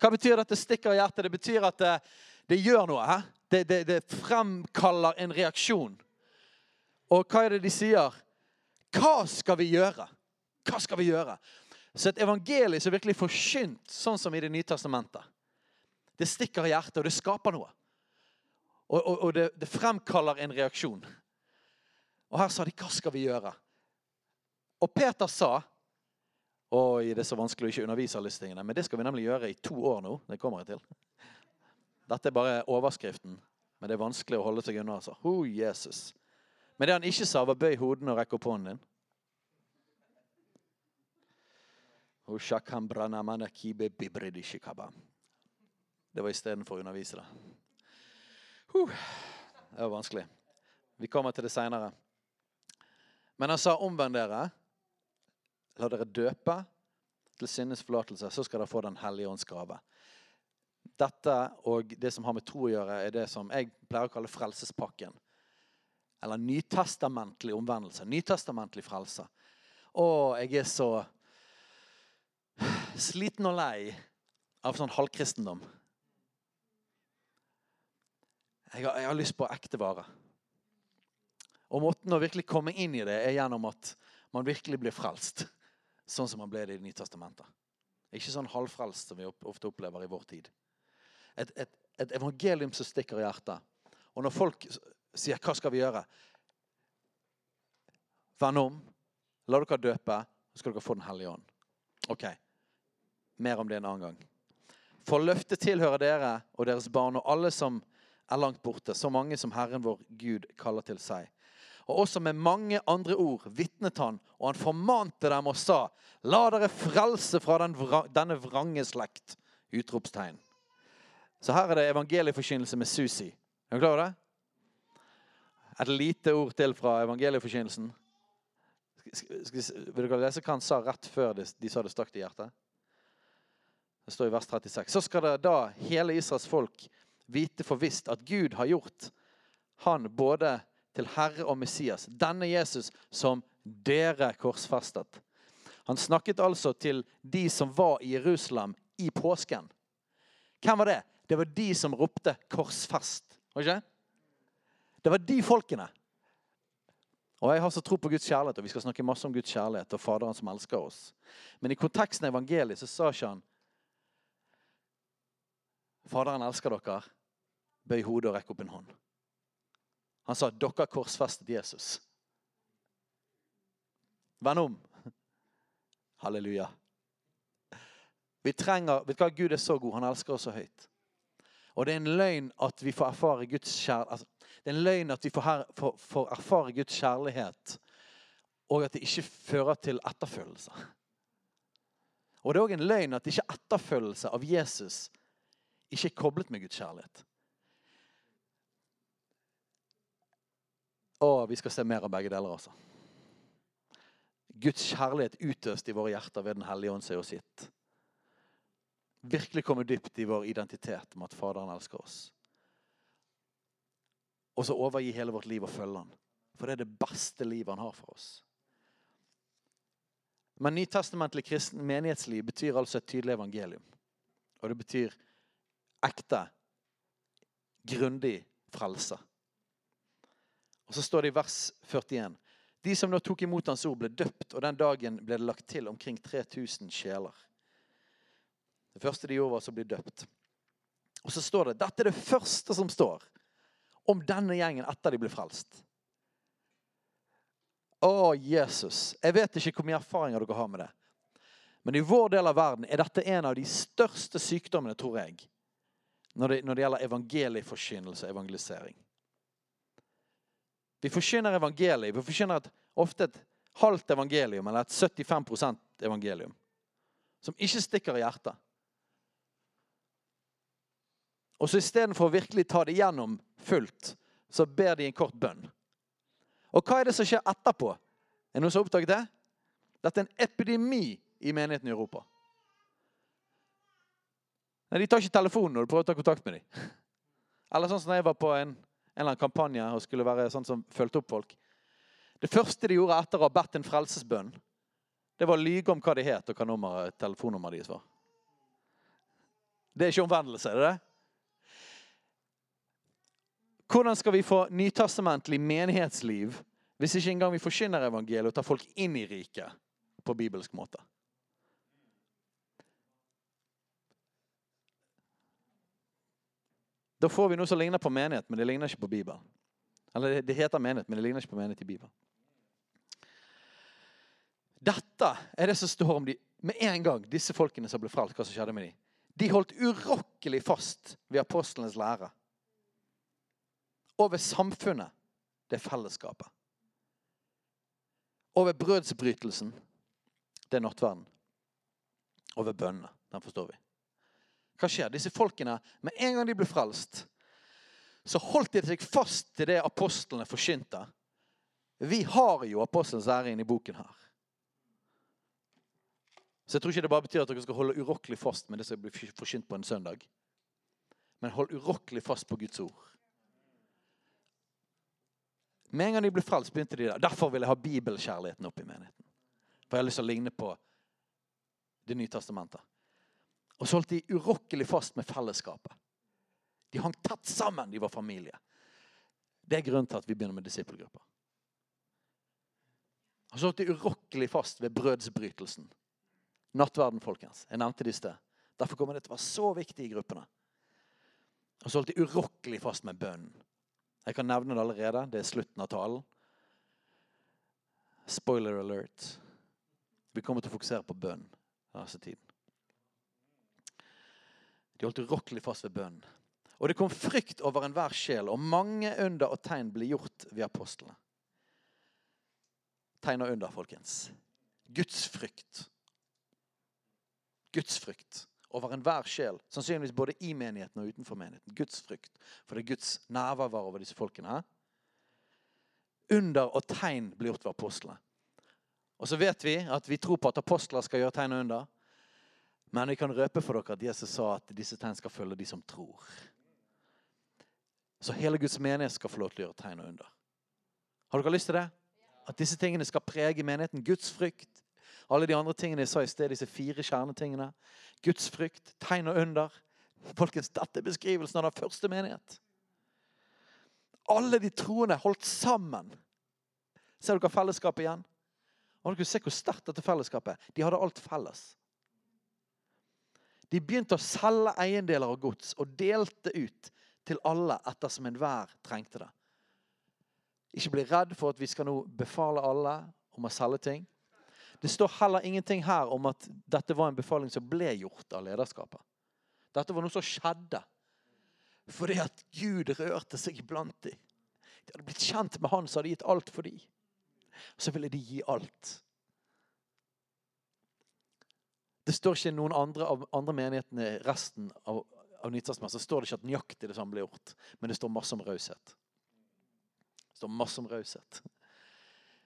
Hva betyr dette stikker i hjertet? Det betyr at det, det gjør noe. Det, det, det fremkaller en reaksjon. Og hva er det de sier? Hva skal vi gjøre? Hva skal vi gjøre? Så et evangelium som virkelig forkynt, sånn som i Det nye testamentet, det stikker i hjertet, og det skaper noe. Og, og, og det, det, fremkaller en reaksjon. Og her sa de 'Hva skal vi gjøre?' Og Peter sa Oi, det er så vanskelig å ikke undervise alle disse tingene, men det skal vi nemlig gjøre i to år nå. Det kommer jeg til. Dette er bare overskriften, men det er vanskelig å holde seg unna. altså. Oh, Jesus. Men det han ikke sa, var 'bøy hodene og rekk opp hånden din'. Det var istedenfor å undervise det. Det var vanskelig. Vi kommer til det seinere. Men han sa omvend dere. La dere døpe til sinnes forlatelse, så skal dere få Den hellige ånds gave. Dette og det som har med tro å gjøre, er det som jeg pleier å kalle frelsespakken. Eller nytestamentlig omvendelse. Nytestamentlig frelse. Å, jeg er så sliten og lei av sånn halvkristendom. Jeg har, jeg har lyst på ekte vare. Og måten å virkelig komme inn i det er gjennom at man virkelig blir frelst. Sånn som man ble det i Det nye testamentet. Ikke sånn halvfrelst som vi ofte opplever i vår tid. Et, et, et evangelium som stikker i hjertet. Og når folk sier 'hva skal vi gjøre'? Vend om. La dere døpe, så skal dere få Den hellige ånd. Ok. Mer om det en annen gang. For løftet tilhører dere og deres barn og alle som er langt borte, så mange som Herren vår Gud kaller til seg. Og også med mange andre ord vitnet han, og han formante dem og sa:" La dere frelse fra den vra denne vrange slekt! Utropstegn. Så her er det evangelieforkynnelse med Susi. Er du klar over det? Et lite ord til fra evangelieforkynnelsen. Vil dere lese hva han sa rett før de, de sa det stakk i hjertet? Det står i vers 36. Så skal det da hele Israels folk vite for visst at Gud har gjort han både til Herre og Messias, denne Jesus som dere korsfestet. Han snakket altså til de som var i Jerusalem i påsken. Hvem var det? Det var de som ropte 'korsfest'. Ikke? Det var de folkene. Og Jeg har så tro på Guds kjærlighet, og vi skal snakke masse om Guds kjærlighet og Faderen som elsker oss. Men i konteksten av evangeliet så sa ikke han Faderen elsker dere. Bøy hodet og rekk opp en hånd. Han sa dere korsfestet Jesus. Vend om. Halleluja. Vi trenger, vet du hva, Gud er så god. Han elsker oss så høyt. Og det er en løgn at vi får erfare Guds kjærlighet. Altså, det er en løgn at vi får, her, får, får, erfare Guds kjærlighet, og at det ikke fører til etterfølgelse. Og det er òg en løgn at ikke etterfølgelse av Jesus ikke er koblet med Guds kjærlighet. Å, vi skal se mer av begge deler, altså. Guds kjærlighet utøst i våre hjerter ved Den hellige ånd seg oss sitt. Virkelig komme dypt i vår identitet med at Faderen elsker oss. Og så overgi hele vårt liv og følge han. For det er det beste livet han har for oss. Men nytestamentlig kristen menighetsliv betyr altså et tydelig evangelium. Og det betyr ekte, grundig frelse. Og så står det i vers 41. De som nå tok imot hans ord, ble døpt, og den dagen ble det lagt til omkring 3000 sjeler. Det første de gjorde, var å bli døpt. Og så står det dette er det første som står om denne gjengen etter de ble frelst. Å, Jesus. Jeg vet ikke hvor mye erfaringer dere har med det. Men i vår del av verden er dette en av de største sykdommene, tror jeg, når det, når det gjelder evangelieforkynnelse og evangelisering. Vi forkynner evangeliet. Vi forkynner et, ofte et halvt evangelium, eller et 75% evangelium, som ikke stikker i hjertet. Og så istedenfor å virkelig ta det gjennom fullt, så ber de en kort bønn. Og hva er det som skjer etterpå? Er det noen som har oppdaget det? Dette er en epidemi i menigheten i Europa. Nei, De tar ikke telefonen når du prøver å ta kontakt med dem. Eller sånn som jeg var på en en eller annen kampanje og skulle være sånn som fulgte opp folk. Det første de gjorde etter å ha bedt en frelsesbønn, det var å lyge om hva de het, og hva nummer, telefonnummeret deres var. Det er ikke omvendelse, er det det? Hvordan skal vi få nytestamentlig menighetsliv hvis ikke engang vi forkynner evangeliet og tar folk inn i riket på bibelsk måte? Da får vi noe som ligner på menighet, men det ligner ikke på Bibelen. Eller det heter menighet, men det ligner ikke på menighet i Bibelen. Dette er det som står om de med en gang, disse folkene som ble fralt. hva som skjedde med dem. De holdt urokkelig fast ved apostlenes lære. Og ved samfunnet, det er fellesskapet. Og ved brødsbrytelsen, det er nattverden. Og ved bønnene. Den forstår vi. Hva skjer? Disse folkene, med en gang de ble frelst, så holdt de seg fast til det apostlene forkynte. Vi har jo apostelens ære inne i boken her. Så jeg tror ikke det bare betyr at dere skal holde urokkelig fast med det som blir forkynt på en søndag. Men hold urokkelig fast på Guds ord. Med en gang de ble frelst, begynte de der. Derfor vil jeg ha bibelkjærligheten opp i menigheten. For jeg har lyst til å ligne på Det nye testamentet. Og så holdt de urokkelig fast med fellesskapet. De hang tett sammen, de var familie. Det er grunnen til at vi begynner med disippelgrupper. Og så holdt de urokkelig fast ved brødsbrytelsen. Nattverden, folkens. Jeg nevnte det i sted. Derfor kommer det til å være så viktig i gruppene. Og så holdt de urokkelig fast med bønnen. Jeg kan nevne det allerede. Det er slutten av talen. Spoiler alert. Vi kommer til å fokusere på bønn denne tiden. De holdt urokkelig fast ved bønnen. Og det kom frykt over enhver sjel, og mange under og tegn ble gjort ved apostlene. Tegn og under, folkens. Guds frykt. Guds frykt over enhver sjel. Sannsynligvis både i menigheten og utenfor menigheten. Guds frykt. For det Guds nærvær over disse folkene. Under og tegn blir gjort ved apostlene. Og så vet vi at vi tror på at apostler skal gjøre tegn og under. Men vi kan røpe for dere at Jesus sa at disse tegn skal følge de som tror. Så hele Guds menighet skal få lov til å gjøre tegn og under. Har dere lyst til det? At disse tingene skal prege menigheten. Guds frykt. Alle de andre tingene jeg sa i sted, disse fire kjernetingene. Guds frykt, tegn og under. Folkens, Dette er beskrivelsen av den første menighet. Alle de troende holdt sammen. Ser dere fellesskapet igjen? Og dere Se hvor sterkt dette fellesskapet er. De hadde alt felles. De begynte å selge eiendeler og gods og delte ut til alle ettersom enhver trengte det. Ikke bli redd for at vi skal nå befale alle om å selge ting. Det står heller ingenting her om at dette var en befaling som ble gjort av lederskapet. Dette var noe som skjedde fordi at Gud rørte seg iblant dem. De hadde blitt kjent med Han som hadde gitt alt for dem. Så ville de gi alt. Det står ikke noen andre av andre menighetene resten av, av så står det ikke at nøyaktig det samme ble gjort. Men det står masse om raushet. Det står masse om raushet.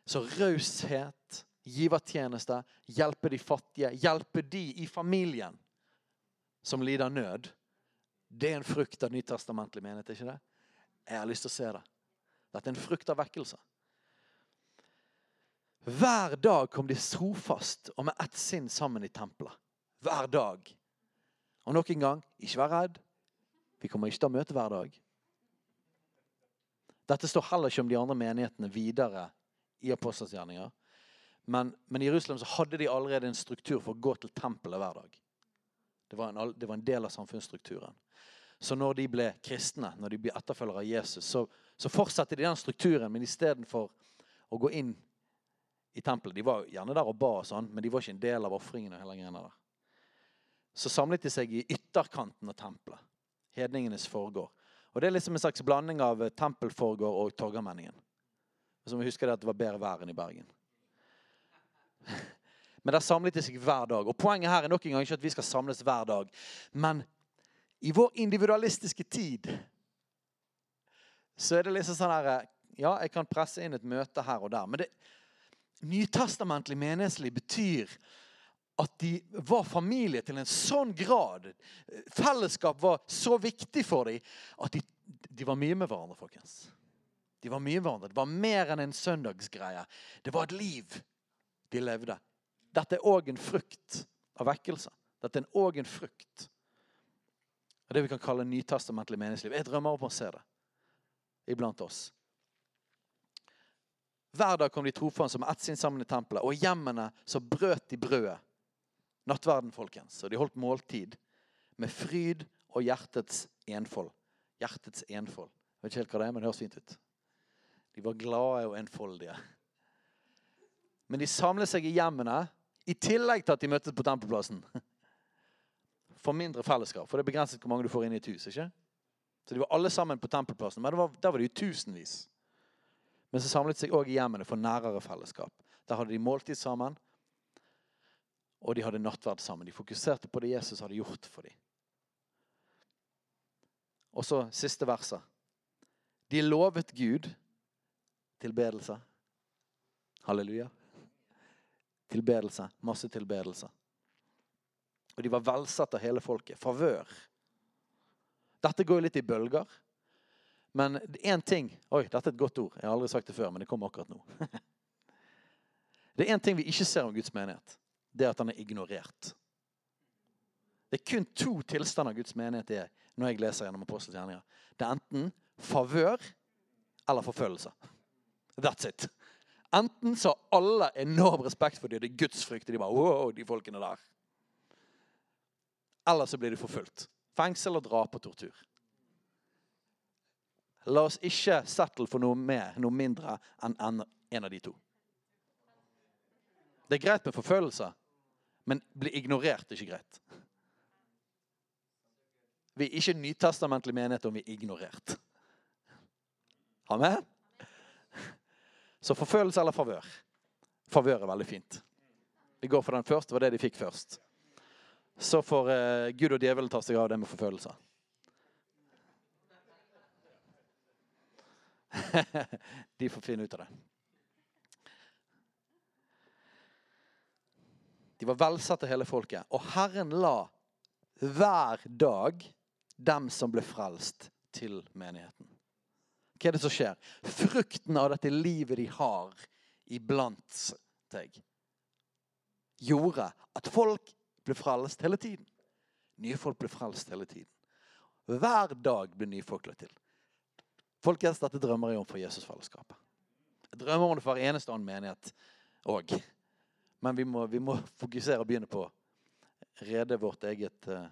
Så raushet, givertjeneste, hjelpe de fattige, hjelpe de i familien som lider nød, det er en frukt av nytestamentlig menighet, ikke det? Jeg har lyst til å se det. Dette er en frukt av vekkelse. Hver dag kom de trofast og med ett sinn sammen i tempelet. Hver dag. Og nok en gang, ikke vær redd. Vi kommer ikke til å møte hver dag. Dette står heller ikke om de andre menighetene videre i apostelsgjerninger. Men, men, i Jerusalem så hadde de allerede en struktur for å gå til tempelet hver dag. Det var, en, det var en del av samfunnsstrukturen. Så når de ble kristne, når de ble etterfølgere av Jesus, så, så fortsatte de den strukturen, men istedenfor å gå inn i tempelet De var gjerne der og ba, og sånn, men de var ikke en del av ofringene. Så samlet de seg i ytterkanten av tempelet. Hedningenes forgård. Og Det er liksom en slags blanding av eh, tempelforgård og Torgallmenningen. Så vi husker det at det var bedre vær enn i Bergen. Men der samlet de seg hver dag. Og Poenget her er nok en gang ikke at vi skal samles hver dag. Men i vår individualistiske tid så er det liksom sånn her Ja, jeg kan presse inn et møte her og der. Men det, nytestamentlig menighetsliv betyr at de var familie til en sånn grad. Fellesskap var så viktig for dem at de, de var mye med hverandre, folkens. De var mye med hverandre. Det var mer enn en søndagsgreie. Det var et liv de levde. Dette er òg en frukt av vekkelse. Dette er òg en frukt av det vi kan kalle nytestamentlig meningsliv. Jeg drømmer om å se det iblant oss. Hver dag kom de trofast som ett sin sammen i tempelet, og i hjemmene så brøt de brødet. Nattverden, folkens. Og de holdt måltid med fryd og hjertets enfold. Hjertets enfold. Jeg vet ikke helt hva det er, men det høres fint ut. De var glade og enfoldige. Men de samlet seg i hjemmene, i tillegg til at de møttes på tempelplassen. For mindre fellesskap. For det er begrenset hvor mange du får inn i et hus. ikke? Så de var alle sammen på tempelplassen. Men var, der var jo tusenvis. Men så samlet seg òg i hjemmene for nærere fellesskap. Der hadde de måltid sammen, og de hadde nattverd sammen. De fokuserte på det Jesus hadde gjort for dem. Og så siste verset. De lovet Gud tilbedelse. Halleluja. Tilbedelse. Masse tilbedelse. Og de var velsatt av hele folket. Favør. Dette går litt i bølger. Men én ting Oi, dette er et godt ord. Jeg har aldri sagt det før, men det kommer akkurat nå. det er én ting vi ikke ser om Guds menighet. Det er at han er ignorert. Det er kun to tilstander Guds menighet er når jeg leser gjennom Apostelens gjerninger. Det er enten favør eller forfølgelse. That's it. Enten så har alle enorm respekt for dem, det er gudsfrykt, og de bare wow, de folkene der. Eller så blir de forfulgt. Fengsel og drap og tortur. La oss ikke settle for noe mer, noe mindre enn en av de to. Det er greit med forfølgelse, men bli ignorert er ikke greit. Vi er ikke nytestamentlig menighet om vi er ignorert. Amen? Så forfølgelse eller favør? Favør er veldig fint. Vi går for den først. Det var det de fikk først. Så får eh, Gud og djevelen ta seg av det med forfølgelse. de får finne ut av det. De var velsatte, hele folket. Og Herren la hver dag dem som ble frelst, til menigheten. Hva er det som skjer? Frukten av dette livet de har iblant deg, gjorde at folk ble frelst hele tiden. Nye folk ble frelst hele tiden. Hver dag ble nye folk lagt til. Folkens, dette drømmer jeg om for Jesusfellesskapet. Jeg drømmer om det for hver eneste annen menighet òg. Men vi må, vi må, fokusere og begynne på rede vårt eget uh,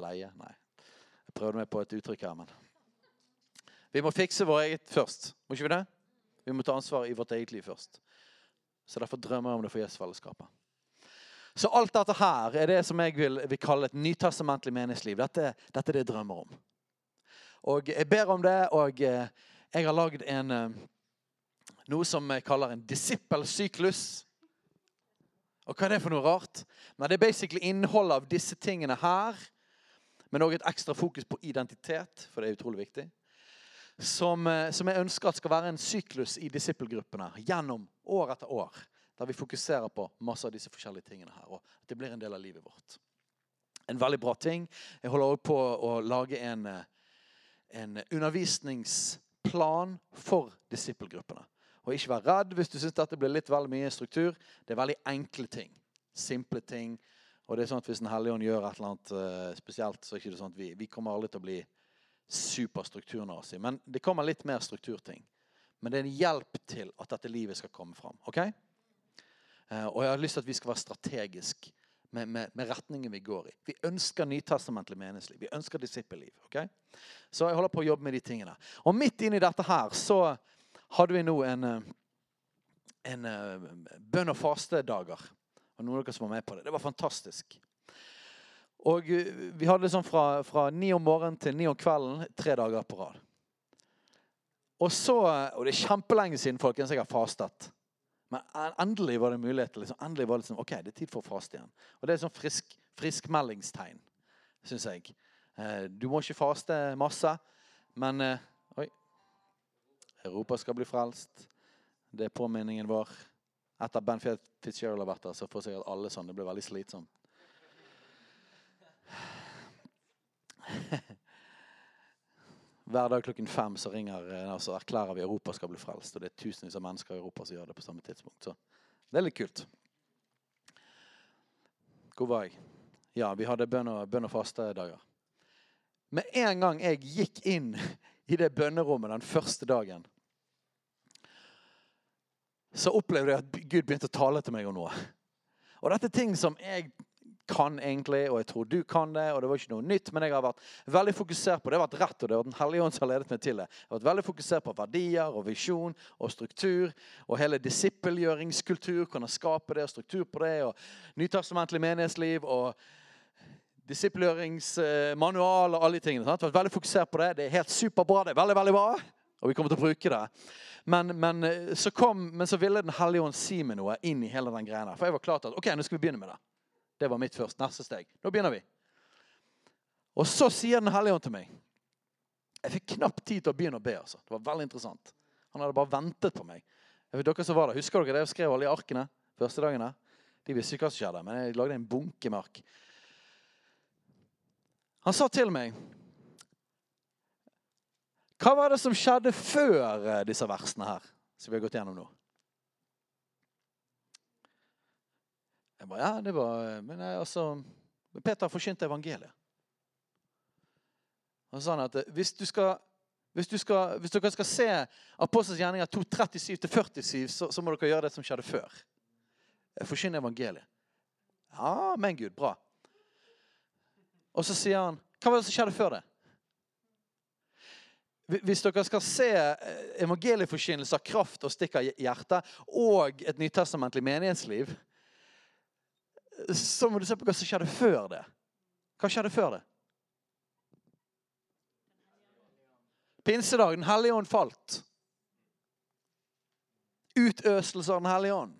leie. Nei, jeg prøvde meg på et uttrykk her, men Vi må fikse vår eget først. Må ikke vi det? Vi må ta ansvar i vårt eget liv først. Så derfor drømmer jeg om det for Jesusfellesskapet. Så alt dette her er det som jeg vil, vil kalle et nytestamentlig menighetsliv. Dette, dette, er det jeg drømmer om. Og Jeg ber om det, og eh, jeg har lagd en, eh, noe som jeg kaller en disippelsyklus. Og hva er det for noe rart? Men Det er basically innholdet av disse tingene her men òg et ekstra fokus på identitet, for det er utrolig viktig. Som, eh, som jeg ønsker at skal være en syklus i disippelgruppene gjennom år etter år. Der vi fokuserer på masse av disse forskjellige tingene her. Og at det blir en del av livet vårt. En veldig bra ting. Jeg holder også på å lage en, en undervisningsplan for disippelgruppene. Og ikke vær redd hvis du syns dette blir litt vel mye struktur. Det er veldig enkle ting. Simple ting og det er sånn at Hvis Den hellige ånd gjør et eller annet uh, spesielt, så er det ikke sånn at vi, vi kommer aldri til å bli superstrukturnazi. Men det kommer litt mer strukturting. Men det er en hjelp til at dette livet skal komme fram. Okay? Uh, og jeg har lyst til at vi skal være strategisk med, med, med, retningen vi går i. Vi ønsker nytestamentlig meningsliv. Vi ønsker disippelliv. Okay? Så jeg holder på å jobbe med de tingene. Og midt inni dette her så hadde vi nå en, eh, en, en bønn- og fastedager og noen av dere som var med på det. Det var fantastisk. Og eh, Vi hadde det sånn fra, fra ni om morgenen til ni om kvelden tre dager på rad. Og så, og Det er kjempelenge siden folkens, jeg har fastet. Men endelig var det mulighet til liksom, endelig var det liksom, ok, det er tid for å faste igjen. Og Det er sånn frisk, friskmeldingstegn, syns jeg. Eh, du må ikke faste masse, men eh, Oi. Europa skal bli frelst. Det er påminningen vår. Etter Ben Fitzgerald har vært der, så får sikkert alle sånn. Det blir veldig slitsomt. Hver dag klokken fem så ringer og så erklærer vi Europa skal bli frelst. Og det er tusenvis av mennesker i Europa som gjør det på samme tidspunkt. Så det er litt kult. Hvor var jeg? Ja, vi hadde bønn og, bønn og faste dager. Med en gang jeg gikk inn i det bønnerommet den første dagen, så opplevde jeg at Gud begynte å tale til meg om noe. Og dette er ting som jeg kan egentlig, og jeg tror du kan det. og Det var ikke noe nytt, men jeg har vært veldig fokusert på det. har vært rett, og det var Den hellige ånd som har ledet meg til det. Jeg har vært veldig fokusert på verdier og visjon og struktur og hele disippelgjøringskultur. Kunne skape det og struktur på det. og Nytestamentlig menighetsliv og disippelgjøringsmanual og alle de tingene. Sant? Jeg har vært veldig fokusert på det. Det er helt superbra. Det er veldig, veldig bra. Og vi kommer til å bruke det. Men, men, eh, så, kom, men så ville Den hellige ånd si meg noe inn i hele den greia. For jeg var klar til at ok, nå skal vi begynne med det. Det var mitt første, neste steg. Nå begynner vi. Og så sier Den hellige ånd til meg Jeg fikk knapt tid til å begynne å be. altså. Det var veldig interessant. Han hadde bare ventet på meg. Jeg vet dere som var der, Husker dere det jeg skrev alle de arkene første dagene? De visste ikke hva som skjedde, men jeg lagde en bunke med. Han sa til meg hva var det som skjedde før eh, disse versene her, som vi har gått gjennom nå? Jeg bare, ja, det var, eh, men jeg, altså, Peter forkynte evangeliet. Han sa at eh, hvis du skal Hvis, du skal, hvis dere skal se Apostels gjerninger 2.37-47, så, så må dere gjøre det som skjedde før. Forkynne evangeliet. Ja, men Gud, bra. Og så sier han Hva var det som skjedde før det? Hvis dere skal se eh, evangelieforkynnelse av kraft og stikk av hjertet og et nytestamentlig menighetsliv, så må du se på hva som skjedde før det. Hva skjedde før det? Pinsedag, Den hellige ånd falt. Utøselse av Den hellige ånd.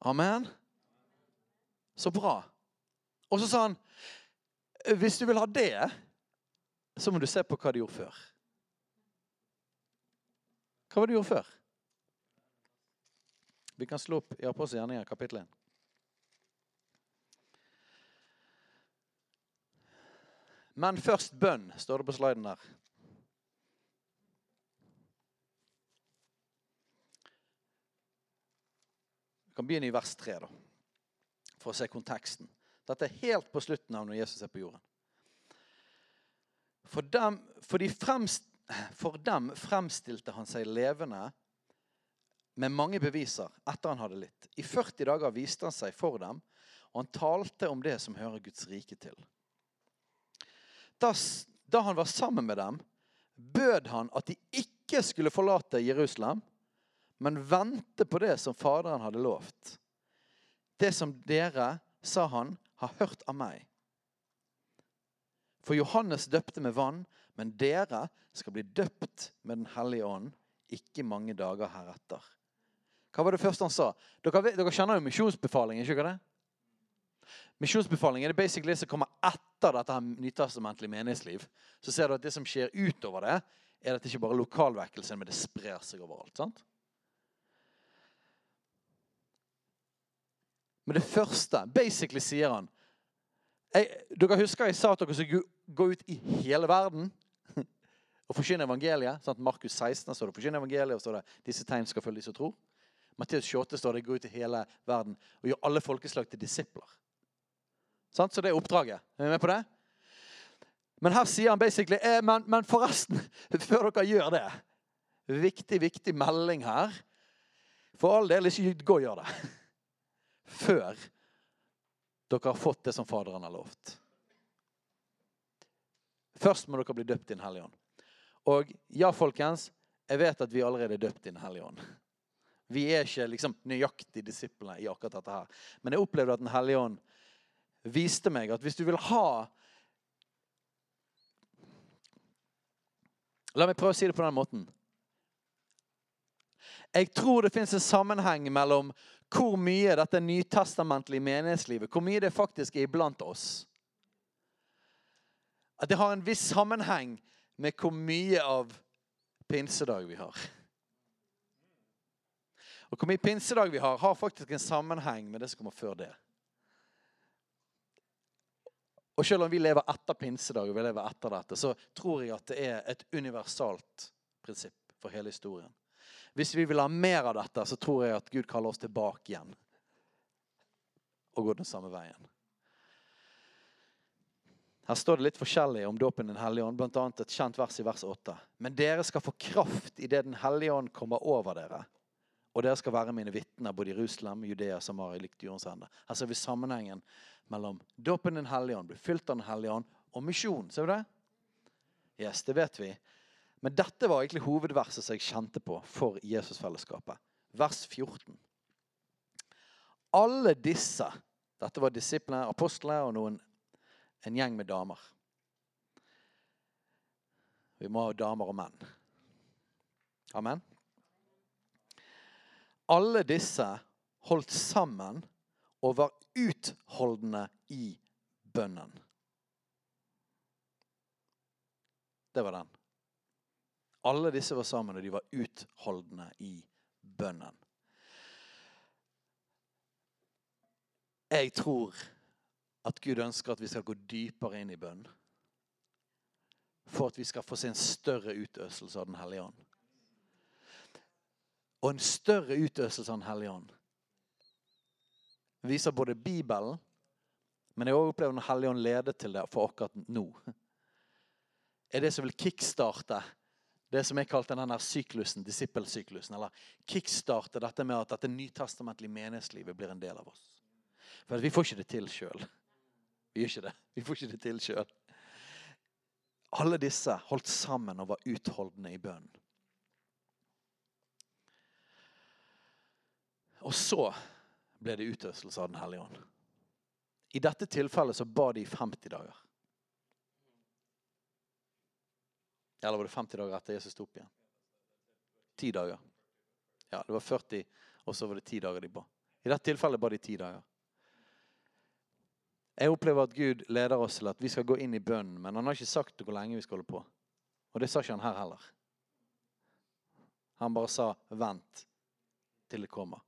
Amen. Så bra. Og så sa han hvis du vil ha det, så må du se på hva de gjorde før. Hva var det de gjorde før? Vi kan slå opp i Apostelens gjerninger, kapittel 1. Men først bønn, står det på sliden der. Vi kan begynne i vers 3, da, for å se konteksten. Dette er helt på slutten av når Jesus er på jorden. For dem, for, de fremst, for dem fremstilte han seg levende med mange beviser etter han hadde litt. I 40 dager viste han seg for dem, og han talte om det som hører Guds rike til. Da, da han var sammen med dem, bød han at de ikke skulle forlate Jerusalem, men vente på det som Faderen hadde lovt. Det som dere, sa han, har hørt av meg. For Johannes døpte med vann, men dere skal bli døpt med Den hellige ånd ikke mange dager heretter. Hva var det første han sa? Dere, dere kjenner jo misjonsbefalingen, ikke det? Misjonsbefalingen er basically det som kommer etter dette her nytestamentlige menighetsliv. Så ser du at det som skjer utover det, er at det ikke bare er lokalvekkelse, men det sprer seg overalt. sant? Men det første Basically sier han jeg, Dere husker jeg sa at dere skulle gå ut i hele verden og forkynne evangeliet. Sant? Markus 16 står det 'forkynne evangeliet', og står det 'disse tegn skal følge de som tror'. Matteus 28 står det 'gå ut i hele verden og gjør alle folkeslag til disipler'. Så det er oppdraget. Er vi med på det? Men her sier han basically eh, men, men forresten, før dere gjør det Viktig, viktig melding her. For all del, ikke gå og gjør det før dere har fått det som Faderen har lovt. Først må dere bli døpt i Den hellige ånd. Og ja, folkens, jeg vet at vi allerede er døpt i Den hellige ånd. Vi er ikke liksom nøyaktig disiplene i akkurat dette her. Men jeg opplevde at Den hellige ånd viste meg at hvis du vil ha La meg prøve å si det på den måten. Jeg tror det fins en sammenheng mellom hvor mye dette nytestamentlige menighetslivet hvor mye det faktisk er iblant oss. At det har en viss sammenheng med hvor mye av pinsedag vi har. Og hvor mye pinsedag vi har, har faktisk en sammenheng med det som kommer før det. Og selv om vi lever etter pinsedag, og vi lever etter dette, så tror jeg at det er et universalt prinsipp for hele historien. Hvis vi vil ha mer av dette, så tror jeg at Gud kaller oss tilbake igjen. Og gå den samme veien. Her står det litt forskjellig om dåpen Den hellige ånd, bl.a. et kjent vers i vers 8. Men dere skal få kraft idet Den hellige ånd kommer over dere. Og dere skal være mine vitner både i Jerusalem, Judea, Samaria, likt jordens ende. Her ser vi sammenhengen mellom dåpen Den hellige ånd, bli fylt av Den hellige ånd, og misjon. Ser du det? Yes, det vet vi. Men dette var egentlig hovedverset som jeg kjente på for Jesusfellesskapet. Vers 14. Alle disse Dette var disiplene, apostlene og noen, en gjeng med damer. Vi må ha damer og menn. Amen. Alle disse holdt sammen og var utholdende i bønnen. Det var den. Alle disse var sammen, og de var utholdende i bønnen. Jeg tror at Gud ønsker at vi skal gå dypere inn i bønn. For at vi skal få se en større utøselse av Den hellige ånd. Og en større utøselse av Den hellige ånd viser både Bibelen, men jeg har opplevd Den hellige ånd leder til det for akkurat nå. er det som vil kickstarte det som jeg kalte denne syklusen, disippelsyklusen. Eller kickstarte dette med at dette nytestamentlige menighetslivet blir en del av oss. For vi får ikke det til sjøl. Vi gjør ikke det. Vi får ikke det til sjøl. Alle disse holdt sammen og var utholdende i bønnen. Og så ble det utøvelse av Den hellige ånd. I dette tilfellet så ba de i 50 dager. Eller var det 50 dager etter Jesus sto opp igjen? Ti dager. Ja, det var 40, og så var det ti dager de ba. I dette tilfellet ba de ti dager. Jeg opplever at Gud leder oss til at vi skal gå inn i bønnen, men han har ikke sagt hvor lenge vi skal holde på. Og det sa ikke han her heller. Han bare sa 'vent til det kommer'.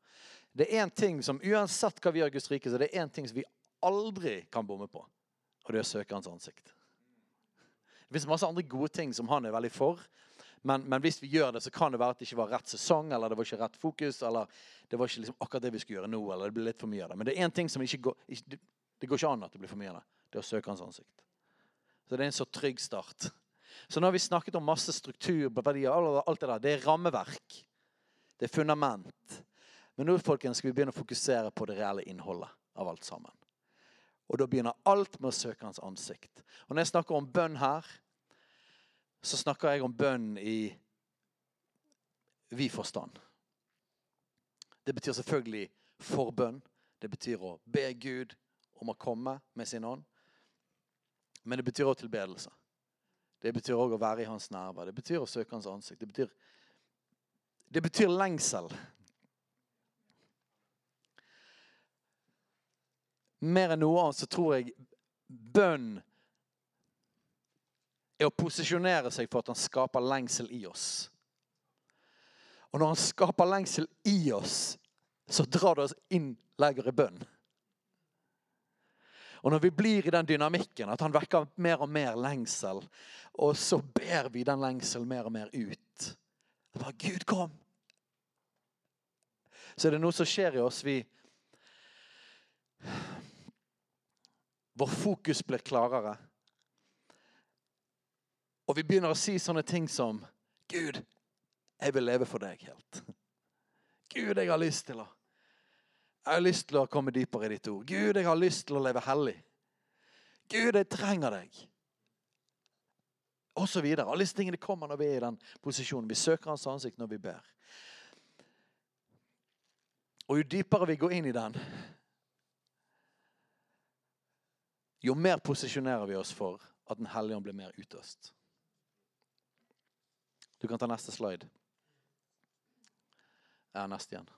Det er én ting som uansett hva vi gjør i Guds rike, så det er én ting som vi aldri kan bomme på, og det er å søke hans ansikt. Det finnes masse andre gode ting som han er veldig for. Men, men, hvis vi gjør det, så kan det være at det ikke var rett sesong, eller det var ikke rett fokus, eller det var ikke liksom akkurat det vi skulle gjøre nå, eller det ble litt for mye av det. Men det er én ting som ikke går ikke, det går ikke an at det blir for mye av det. Det er å søke hans ansikt. Så det er en så trygg start. Så nå har vi snakket om masse struktur, alt det der. Det er rammeverk. Det er fundament. Men nå folkens, skal vi begynne å fokusere på det reelle innholdet av alt sammen. Og da begynner alt med å søke hans ansikt. Og når jeg snakker om bønn her, så snakker jeg om bønn i vid forstand. Det betyr selvfølgelig forbønn. Det betyr å be Gud om å komme med sin ånd. Men det betyr også tilbedelse. Det betyr også å være i hans nærvær. Det betyr å søke hans ansikt. Det betyr, det betyr lengsel. Mer enn noe annet så tror jeg bønn er å posisjonere seg for at han skaper lengsel i oss. Og når han skaper lengsel i oss, så drar det oss inn lenger i bønn. Og når vi blir i den dynamikken, at han vekker mer og mer lengsel, og så ber vi den lengselen mer og mer ut bare, Gud, kom! Så er det noe som skjer i oss. Vi Vår fokus blir klarere. Og vi begynner å si sånne ting som Gud, jeg vil leve for deg helt. Gud, jeg har lyst til å jeg har lyst til å komme dypere i ditt ord. Gud, jeg har lyst til å leve hellig. Gud, jeg trenger deg. Og så videre. Alle disse tingene kommer når vi er i den posisjonen. Vi søker hans ansikt når vi ber. Og jo dypere vi går inn i den, jo mer posisjonerer vi oss for at Den hellige ånd blir mer utøst. Du kan ta neste slide. Ja, neste igjen.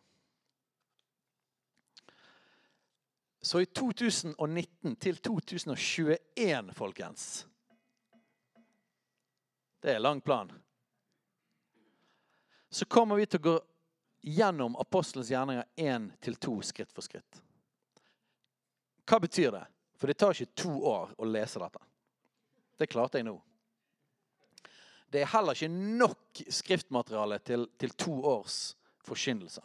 Så i 2019 til 2021, folkens Det er lang plan. Så kommer vi til å gå gjennom apostelens gjerninger én til to skritt for skritt. Hva betyr det? For det tar ikke to år å lese dette. Det klarte jeg nå. Det er heller ikke nok skriftmateriale til, til to års forkynnelse.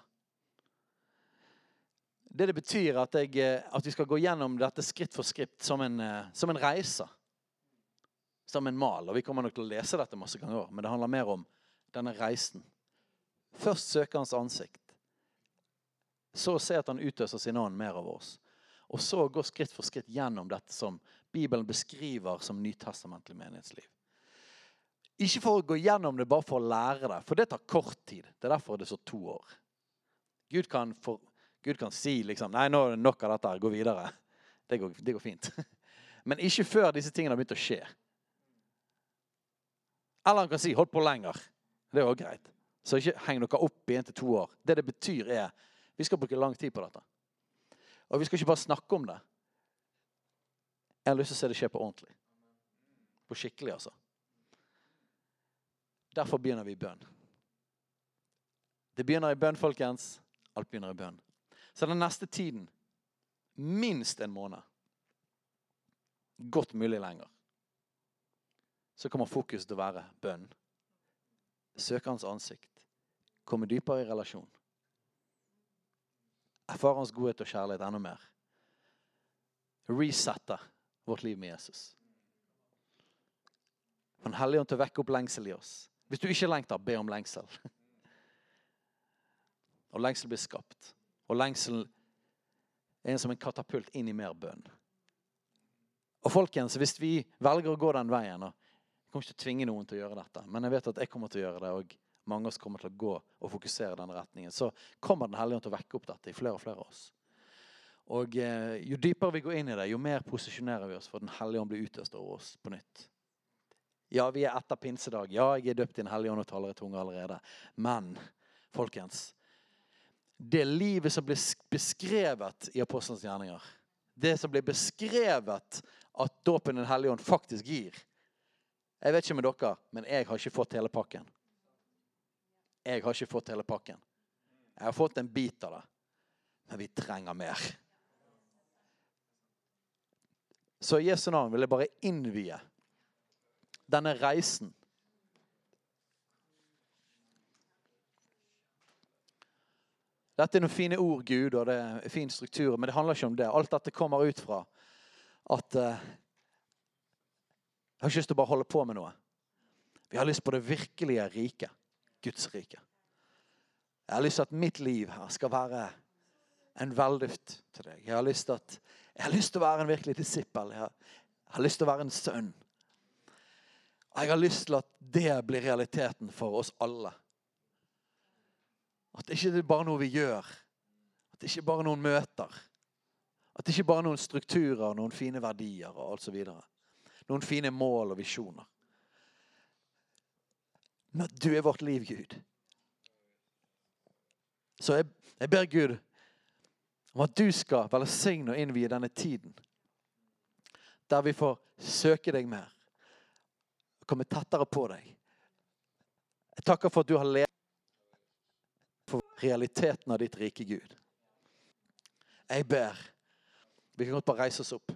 Det det betyr, at, jeg, eh, at vi skal gå gjennom dette skritt for skritt som en, eh, som en, reise. Som en mal. Og Vi kommer nok til å lese dette masse ganger, men det handler mer om denne reisen. Først søke hans ansikt. Så se at han utøser sin ånd mer over oss. Og så gå skritt for skritt gjennom dette som Bibelen beskriver som nytestamentlig menighetsliv. Ikke for å gå gjennom det bare for å lære det, for det tar kort tid. Det er derfor det står to år. Gud kan for, Gud kan si liksom, nei, nå er det nok av dette, gå videre. Det går, det går fint. Men ikke før disse tingene har begynt å skje. Eller han kan si 'hold på lenger'. Det er òg greit. Så ikke heng dere opp i en til to år. Det det betyr, er vi skal bruke lang tid på dette. Og vi skal ikke bare snakke om det. Jeg har lyst til å se det skje på ordentlig. På skikkelig, altså. Derfor begynner vi i bønn. Det begynner i bønn, folkens. Alt begynner i bønn. Så den neste tiden minst en måned. Godt mulig lenger. Så kommer fokus til å være bønn. Søke hans ansikt. Komme dypere i relasjon. Erfare hans godhet og kjærlighet enda mer. Resette vårt liv med Jesus. Den hellige ånd til å vekke opp lengsel i oss. Hvis du ikke lengter, be om lengsel. Og lengsel blir skapt. Og lengsel er som en katapult inn i mer bønn. Og folkens, hvis vi velger å gå den veien og Jeg kommer ikke til å tvinge noen til å gjøre dette, men jeg vet at jeg kommer til å gjøre det, og mange av oss kommer til å gå og fokusere i den retningen. Så kommer Den hellige ånd til å vekke opp dette i flere og flere av oss. Og eh, Jo dypere vi går inn i det, jo mer posisjonerer vi oss for Den hellige ånd blir utøst over oss på nytt. Ja, vi er etter pinsedag. Ja, jeg er døpt i Den hellige ånd og taler i tunge allerede. Men folkens, det livet som blir beskrevet i Apostelens gjerninger, det som blir beskrevet at dåpen Den hellige ånd faktisk gir Jeg vet ikke med dere, men jeg har ikke fått hele pakken. Jeg har ikke fått hele pakken. Jeg har fått en bit av det. Men vi trenger mer. Så i Jesu navn vil jeg bare innvie denne reisen. Dette er noen fine ord, Gud, og det er fin struktur, men det handler ikke om det. Alt dette kommer ut fra at uh, Jeg har ikke lyst til å bare holde på med noe. Vi har lyst på det virkelige riket. Guds rike. Jeg har lyst til at mitt liv her skal være en velduft til deg. Jeg har lyst til, at, jeg har lyst til å være en virkelig disippel. Jeg har, jeg har lyst til å være en sønn. Jeg har lyst til at det blir realiteten for oss alle. At det ikke er bare noe vi gjør. At det ikke er bare noen møter. At det ikke bare er noen strukturer, noen fine verdier og alt så videre. Noen fine mål og visjoner. Men du er vårt liv, Gud. Så jeg, jeg ber Gud om at du skal velsigne og innvie denne tiden. Der vi får søke deg mer. Komme tettere på deg. Jeg takker for at du har levd for realiteten av ditt rike Gud. Jeg ber. Vi kan godt bare reise oss opp.